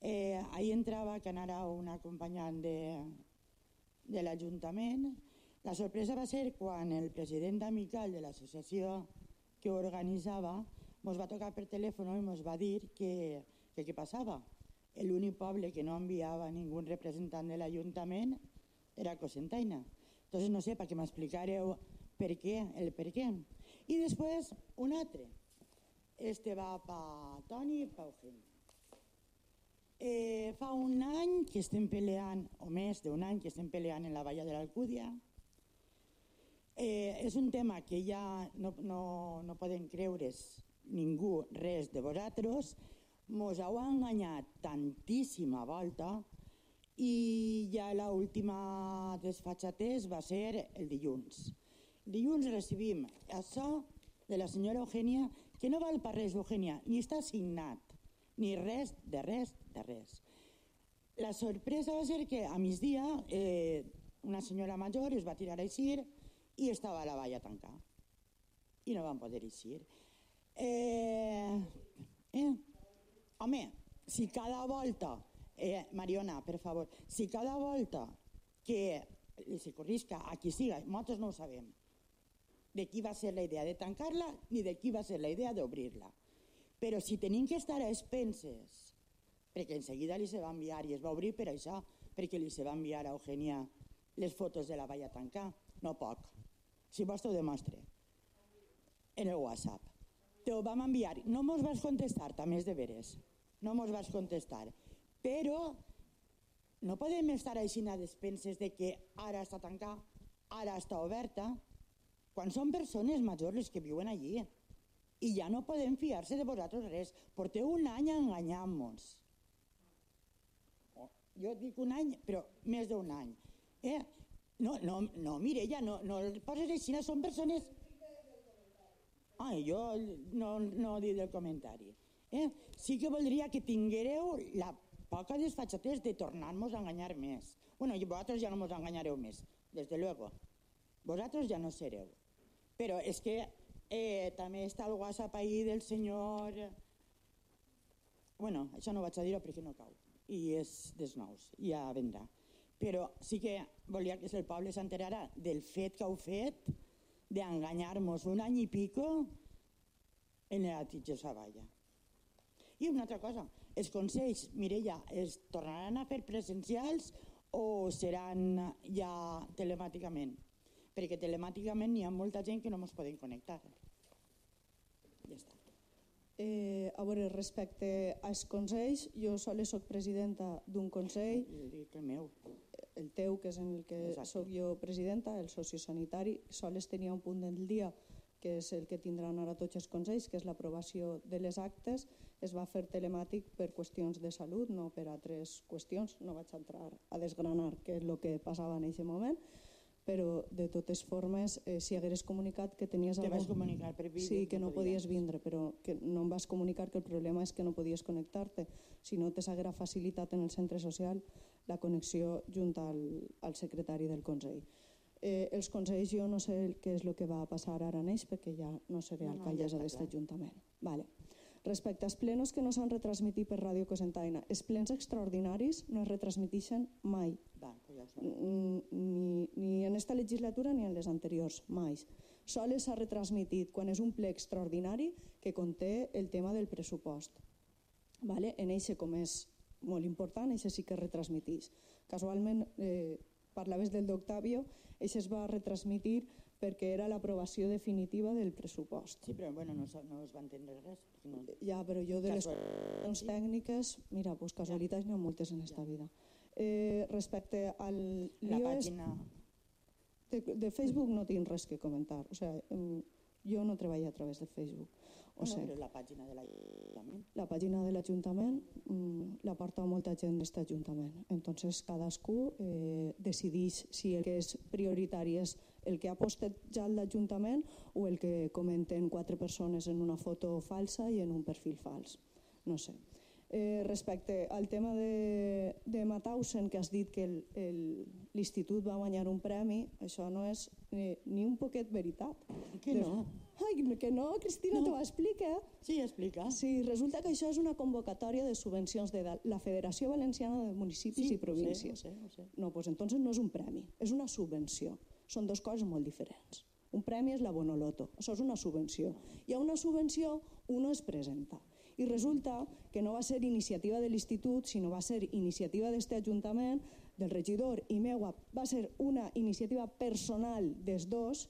Eh, ahir entrava que anara un acompanyant de, de l'Ajuntament. La sorpresa va ser quan el president amical de l'associació que organitzava ens va tocar per telèfon i ens va dir que, que què passava. L'únic poble que no enviava ningú representant de l'Ajuntament era Cosentaina. Entonces no sé, perquè m'explicareu per què, el per què. I després un altre. Este va pa Toni i pa Eugenio. Eh, fa un any que estem peleant, o més d'un any que estem peleant en la valla de l'Alcúdia. Eh, és un tema que ja no, no, no poden creure's ningú res de vosaltres. Mos heu enganyat tantíssima volta i ja l'última desfatxatès va ser el dilluns. Dilluns recibim això de la senyora Eugènia, que no val per res, Eugènia, ni està signat, ni res, de res, de res. La sorpresa va ser que a migdia eh, una senyora major es va tirar a eixir i estava a la valla tancada. I no van poder eixir. Eh, eh, home, si cada volta, eh, Mariona, per favor, si cada volta que se corrisca a qui siga, nosaltres no ho sabem, de qui va ser la idea de tancar-la ni de qui va ser la idea d'obrir-la. Però si tenim que estar a expenses, perquè en seguida li se va enviar, i es va obrir per això, perquè li se va enviar a Eugènia les fotos de la valla tancar, no poc. Si vols t'ho demostre. En el WhatsApp. Te ho vam enviar. No mos vas contestar, també és de veres. No mos vas contestar. Però no podem estar així a despenses de que ara està tancada, ara està oberta, quan són persones majors les que viuen allí. I ja no podem fiar-se de vosaltres res. Porteu un any enganyant-nos. Jo dic un any, però més d'un any. Eh? No, no, no, Mireia, no, no el poses així, són persones... Ai, jo no, no dic del comentari. Eh? Sí que voldria que tinguéreu la poca desfatxatès de tornar-nos a enganyar més. Bueno, i vosaltres ja no ens enganyareu més, des de luego. Vosaltres ja no sereu. Però és que eh, també està el WhatsApp ahí del senyor... Bueno, això no vaig a dir-ho perquè no cau. I és dels nous, ja vendrà. Però sí que volia que el poble s'enterara del fet que heu fet d'enganyar-nos un any i pico en la titjosa valla. I una altra cosa, els consells, Mireia, es tornaran a fer presencials o seran ja telemàticament? Perquè telemàticament hi ha molta gent que no ens poden connectar. Ja està. Eh, a veure, respecte als consells, jo sols soc presidenta d'un consell. El meu. El teu, que és en el que Exacte. soc jo presidenta, el sociosanitari, sols tenia un punt del dia que és el que tindran ara tots els consells, que és l'aprovació de les actes, es va fer telemàtic per qüestions de salut, no per altres qüestions. No vaig entrar a desgranar què és el que passava en aquest moment, però de totes formes, eh, si hagueres comunicat que tenies... Te algun... vas comunicar per vídeo? Sí, que no podies vindre, però que no em vas comunicar que el problema és que no podies connectar-te. Si no, te s'haguera facilitat en el centre social la connexió junt al, al secretari del Consell. Eh, els consells jo no sé què és el que va passar ara en ells perquè ja no seré no, no, alcaldessa ja d'aquest ajuntament. Vale. Respecte als plenos que no s'han retransmitit per Ràdio Cosentaina, els plens extraordinaris no es retransmitixen mai. Va, ja ni, ni en esta legislatura ni en les anteriors, mai. Sols s'ha retransmitit quan és un ple extraordinari que conté el tema del pressupost. Vale? En eixe, com és molt important, eixe sí que es retransmitix. Casualment, eh, parlaves del d'Octavio, això es va retransmitir perquè era l'aprovació definitiva del pressupost. Sí, però bueno, no, no es va entendre res. No... Ja, però jo de les qüestions tècniques, mira, pues casualitats n'hi ha moltes en esta vida. Eh, respecte al La pàgina... De, de Facebook no tinc res que comentar. O sea, jo no treballo a través de Facebook. O no, sigui, però la pàgina de l'Ajuntament. La pàgina de l'Ajuntament mm, la porta molta gent d'aquest Ajuntament. Entonces cadascú eh, decideix si el que és prioritari és el que ha postat ja l'Ajuntament o el que comenten quatre persones en una foto falsa i en un perfil fals. No sé. Eh, respecte al tema de, de Matausen, que has dit que l'institut va guanyar un premi, això no és ni, ni un poquet veritat. Que no? Ai, que no, Cristina, no. t'ho explica. Sí, explica. Sí, resulta que això és una convocatòria de subvencions de la Federació Valenciana de Municipis sí, i Províncies. Sí, ho sé, ho sé. No, doncs entonces no és un premi, és una subvenció. Són dues coses molt diferents. Un premi és la Bonoloto, això és una subvenció. I a una subvenció uno es presenta. I resulta que no va ser iniciativa de l'institut, sinó va ser iniciativa d'este Ajuntament, del regidor i meua, va ser una iniciativa personal dels dos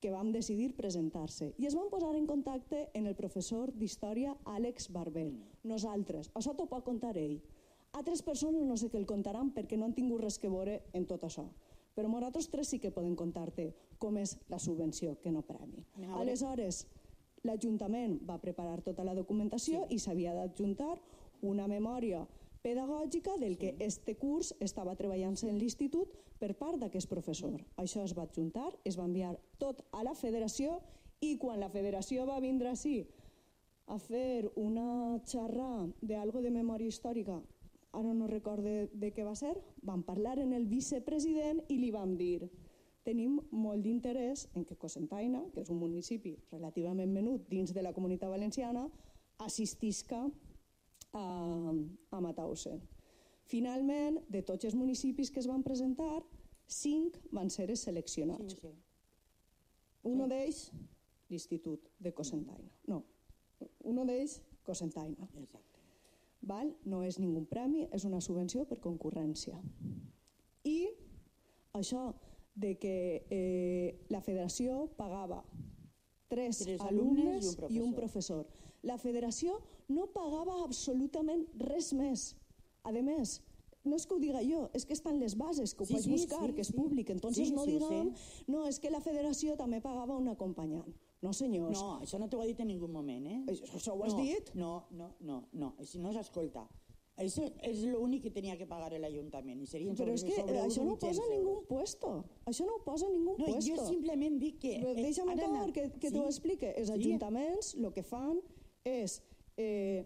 que vam decidir presentar-se. I es van posar en contacte en el professor d'Història Àlex Barber. Nosaltres, això t'ho pot contar ell. Altres persones no sé què el contaran perquè no han tingut res que veure en tot això. Però nosaltres tres sí que podem contar-te com és la subvenció, que no premi. Aleshores, l'Ajuntament va preparar tota la documentació sí. i s'havia d'adjuntar una memòria pedagògica del que este curs estava treballant-se en l'institut per part d'aquest professor. Això es va adjuntar, es va enviar tot a la federació i quan la federació va vindre així a fer una xarra d'algo de memòria històrica, ara no recorde de què va ser, van parlar en el vicepresident i li vam dir tenim molt d'interès en que Cosentaina, que és un municipi relativament menut dins de la comunitat valenciana, assistisca a, a Matausen. Finalment, de tots els municipis que es van presentar, cinc van ser seleccionats. Sí, sí. Uno d'ells, l'Institut de Cosentaina. No, uno d'ells, Cosentaina. Exacte. Val? No és ningú premi, és una subvenció per concurrència. I això de que eh, la federació pagava tres, Tres alumnes, alumnes i i un un professor. La federació no pagava absolutament res més. A més, no és que ho diga jo, és que estan les bases, que ho Sí, pots sí, buscar, sí, que és sí. públic. Entonces Sí, no sí, diguem, no, és que la federació també pagava un acompanyant. No, senyors. No, això no t'ho ha dit en ningú moment, eh? Això, això ho has no, dit? No, no, no, no. Si no s'escolta. Això és l'únic que tenia que pagar l'Ajuntament. I serien Però és que sobre això no ho 800 posa euros. ningú puesto. Això no ho posa ningú No, puesto. jo simplement dic que... Però eh, Deixa'm acabar, que, que sí. t'ho explique. Els Sí. ajuntaments el que fan és... Eh,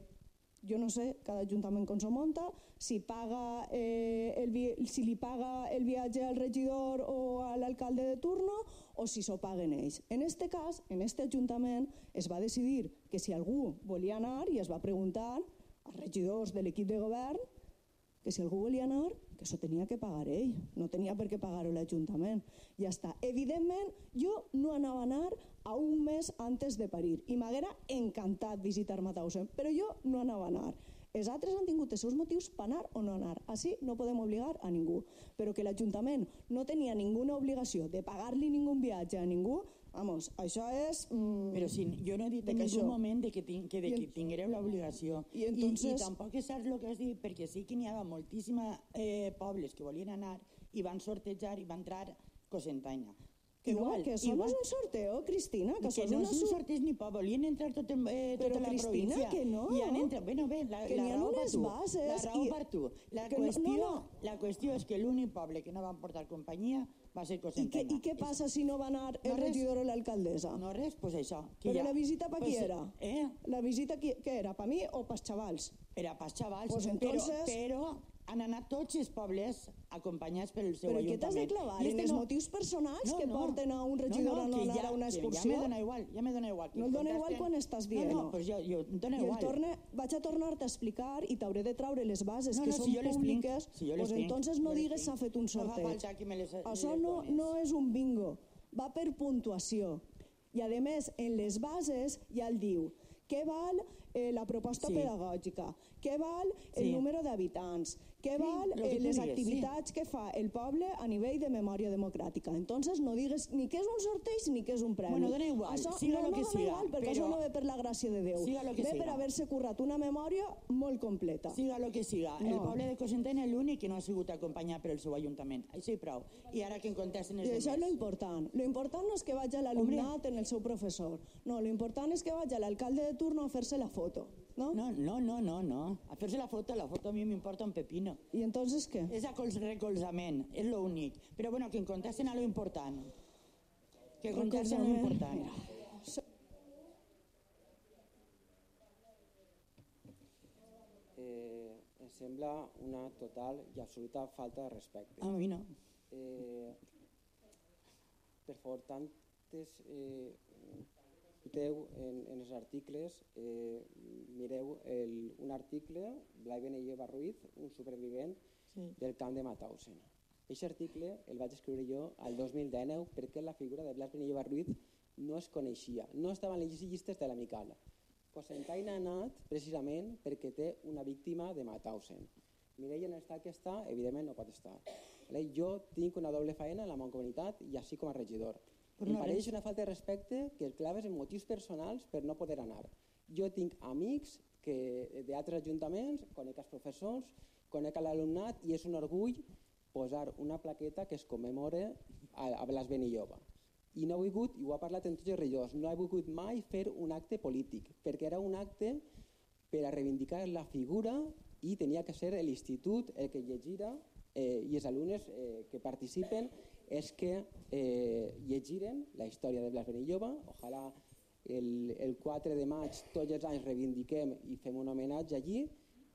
jo no sé, cada ajuntament com s'ho munta, si, paga, eh, el, si li paga el viatge al regidor o a l'alcalde de turno o si s'ho paguen ells. En este cas, en este ajuntament, es va decidir que si algú volia anar i es va preguntar als regidors de l'equip de govern que si algú volia anar, que s'ho tenia que pagar ell, no tenia per què pagar-ho l'Ajuntament. Ja està. Evidentment, jo no anava a anar a un mes antes de parir i m'haguera encantat visitar Matausen, però jo no anava a anar. Els altres han tingut els seus motius per anar o no anar. Així no podem obligar a ningú. Però que l'Ajuntament no tenia ninguna obligació de pagar-li ningú viatge a ningú, vamos, això és... Mm, Però si jo no he dit en que ningú moment de que, tin, que, de que tinguéreu l'obligació. I entonces- I, I tampoc és cert el que has dit, perquè sí que n'hi havia moltíssims eh, pobles que volien anar i van sortejar i va entrar Cosentaina. Que no, que això no és un sorteo, Cristina, que, que no és un sorteig ni poc, volien entrar tot en, eh, Però, tota la Cristina, província. que no. I han entrat, bueno, bé, la, Que la raó per tu. bases La raó i- per tu. La qüestió, no, no. la qüestió és que l'únic poble que no van portar companyia va ser I què. I què passa si no va anar el No, res. regidor o l'alcaldessa? No res, pues això. Però ja, la visita per qui pues, era? Eh? La visita qui, què era, per mi o pels xavals? Era pas xavals, Pues entonces- però, però han anat tots els pobles acompanyats pel seu Però què ajuntament. t'has de clavar? I En els no- motius personals No, que no. porten a un regidor a no que anar a una que excursió? Ja me dona igual, ja me dona igual. que No et dona igual quan estàs dient No, no, pues jo, jo, em dona igual. torne, vaig a tornar-te a explicar i t'hauré de traure les bases No, que no, són si públiques, si pues tinc, entonces no digues s'ha fet un No sorteig. que me les- Això no, no és un bingo, va per puntuació. I a més, en les bases ja el diu què val eh, la proposta Sí. pedagògica, què val el Sí. número d'habitants, què Sí, val lo que eh, tu les digues, activitats que fa el poble a nivell de memòria democràtica. Entonces no digues ni que és un sorteig ni que és un premi. Bueno, dona igual, Això, siga no, lo no que siga, igual, perquè però- això no ve per la gràcia de Déu. Siga lo que ve per siga. haver-se currat una memòria molt completa. Siga el que siga. El No. poble de Cosentaina és l'únic que no ha sigut acompanyat per el seu ajuntament. Això i prou. I ara que em contesten els I això és lo important. Lo important no és que vagi l'alumnat en el seu professor. No, lo important és que vagi l'alcalde de turno a fer-se la foto. No? No, no, no, no, no. A fer-se la foto, la foto a mi m'importa un pepino. I entonces què? És acols recolzament, és lo únic. Però bueno, que em contesten a lo important. Que contesten a lo important. mira. So- eh, em sembla una total i absoluta falta de respecte. A mi no. Eh, per favor, tantes... Eh, escolteu en, en els articles, eh, mireu el, un article, Blai Benelleva Ruiz, un supervivent Sí. del camp de Mauthausen. Aquest article el vaig escriure jo al 2019 perquè la figura de Blas Benelleva Ruiz no es coneixia, no estava en les llistes de l'Amical. Cosentaina ha anat precisament perquè té una víctima de Mauthausen. Mireia en l'estat que està, evidentment no pot estar. Jo tinc una doble faena en la Mancomunitat i així com a regidor. Em no pareix una falta de respecte que el claves en motius personals per no poder anar. Jo tinc amics que d'altres ajuntaments, conec els professors, conec l'alumnat i és un orgull posar una plaqueta que es commemore a, a Blas Benillova. I no he volgut, i ho ha parlat en tots els regidors, no he volgut mai fer un acte polític, perquè era un acte per a reivindicar la figura i tenia que ser l'institut el que llegira eh, i els alumnes eh, que participen és que eh, llegiren la història de Blas Benillova. Ojalà el, el 4 de maig tots els anys reivindiquem i fem un homenatge allí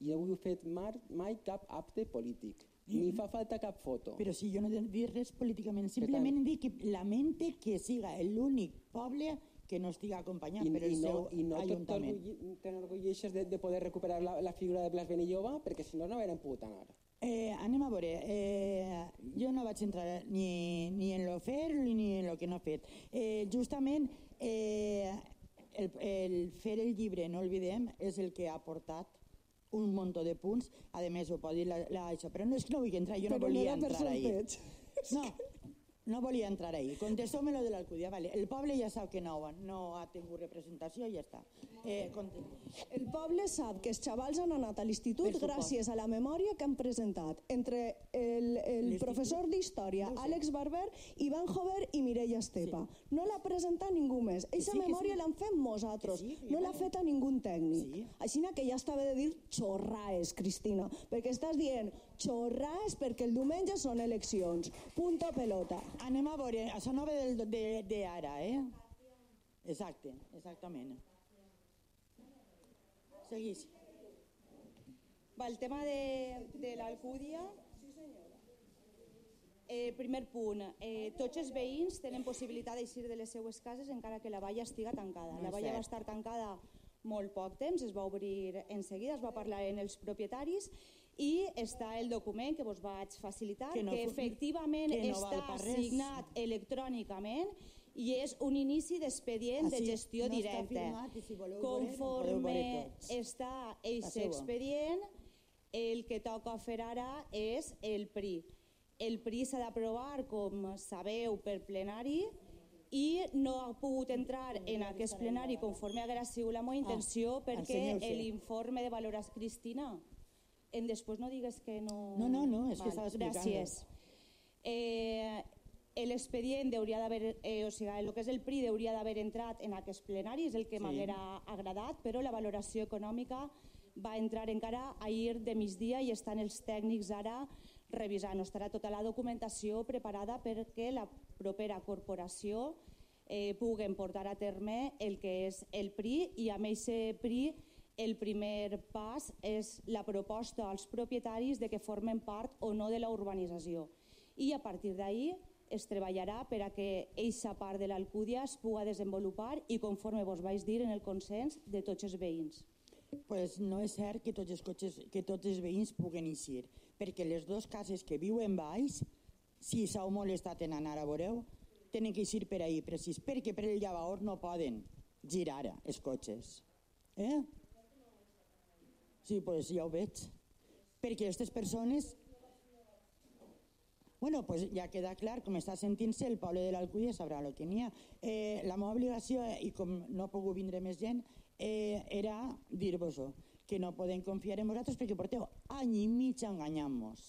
i no he fet mai, mai cap acte polític. Ni fa falta cap foto. Però si jo no he dit res políticament, simplement dic que lamente que siga l'únic poble que no estigui acompanyat I, per el i no, seu i no ajuntament. t'enorgulleixes de, de poder recuperar la, la figura de Blas Benillova perquè si no no haurem pogut anar. Eh, anem a veure, eh, jo no vaig entrar ni, ni en lo fer ni en lo que no he fet. Eh, justament eh, el, el fer el llibre, no oblidem, és el que ha portat un munt de punts, a més ho pot dir la, la, això, però no és que no vull entrar, jo no Però no volia per entrar ahí. sorteig. No, no volia entrar ahí. Contesteu-me lo de l'Alcúdia, vale. El poble ja sap que no, no ha tingut representació i ja està. Eh, El poble sap que els xavals han anat a l'institut gràcies a la memòria que han presentat entre el, el professor d'història Àlex Barber, Ivan Jover i Mireia Estepa. No l'ha presentat ningú més. Eixa sí, memòria sí. l'han fet nosaltres, sí, no l'ha vale. feta ningú tècnic. Així que ja estava de dir xorraes, Cristina, perquè estàs dient xorraes perquè el diumenge són eleccions. Punto pelota. Anem a veure, això no ve del- de, de ara, eh? Exacte, exactament. Seguís. Va, el tema de, de l'Alcúdia... Eh, primer punt, eh, tots els veïns tenen possibilitat d'eixir de les seues cases encara que la valla estiga tancada. No la valla va estar tancada molt poc temps, es va obrir en seguida, es va parlar en els propietaris i està el document que vos vaig facilitar, Que que, no fu- efectivament que no està signat electrònicament i és un inici d'expedient de gestió no directa. firmat si voleu Conforme veure està Passeu-ho. expedient, el que toca fer ara és el PRI. El PRI s'ha d'aprovar, com sabeu, per plenari i no ha pogut entrar en aquest plenari conforme haguera sigut la meva intenció perquè ensenyeu-se. l'informe de valoració... Cristina, en després no digues que no... No, no, no, és que estava explicant. Gràcies. Eh, L'expedient hauria d'haver, eh, o sigui, el que és el PRI hauria d'haver entrat en aquest plenari, és el que Sí. m'haguera agradat, però la valoració econòmica va entrar encara ahir de migdia i estan els tècnics ara revisant. Estarà tota la documentació preparada perquè la propera corporació eh, puguen portar a terme el que és el PRI i amb aquest PRI el primer pas és la proposta als propietaris de que formen part o no de la urbanització. I a partir d'ahir es treballarà per a que eixa part de l'Alcúdia es puga desenvolupar i conforme vos vaig dir en el consens de tots els veïns. pues no és cert que tots els, cotxes, que tots els veïns puguen eixir, perquè les dues cases que viuen baix, si s'heu molestat en anar a veureu, tenen que eixir per ahir, precís, perquè per el llavaor no poden girar els cotxes. Eh? Sí, pues ja ho veig. Perquè aquestes persones... Bueno, pues ja queda clar, com està sentint-se, el poble de l'Alcúdia sabrà el que n'hi ha. Eh, la meva obligació, i com no ha pogut vindre més gent, eh, era dir-vos-ho, que no podem confiar en vosaltres perquè porteu any i mig enganyant-nos.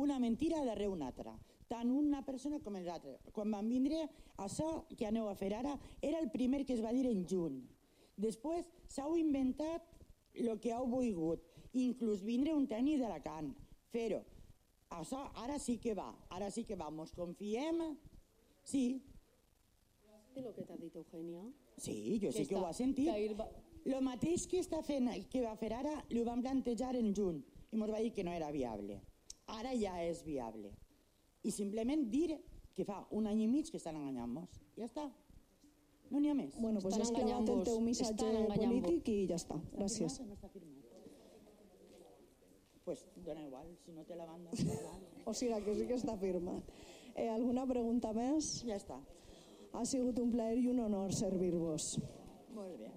Una mentira darrere una altra. Tant una persona com l'altra. Quan van vindre, això que aneu a fer ara era el primer que es va dir en juny. Després s'heu inventat el que heu volgut, inclús vindre un tècnic d'Alacant, fer-ho. Això ara sí que va, ara sí que va, mos confiem, sí, De lo que t'ha dit Eugènia. sí, jo Que sí que ho està- ha sentit. va- Lo mateix que, està fent, que va fer ara, ho van plantejar en juny i ens va dir que no era viable. Ara ja és viable. I simplement dir que fa un any i mig que estan enganyant-nos. Ja està. No n'hi ha més. Bueno, pues Estan has clavat el teu missatge polític i ja està. Gràcies. No està firmat. Pues dona igual, si no té la banda. O sigui que sí que està firmat. Eh, alguna pregunta més? Ja està. Ha sigut un plaer i un honor servir-vos. Molt bé.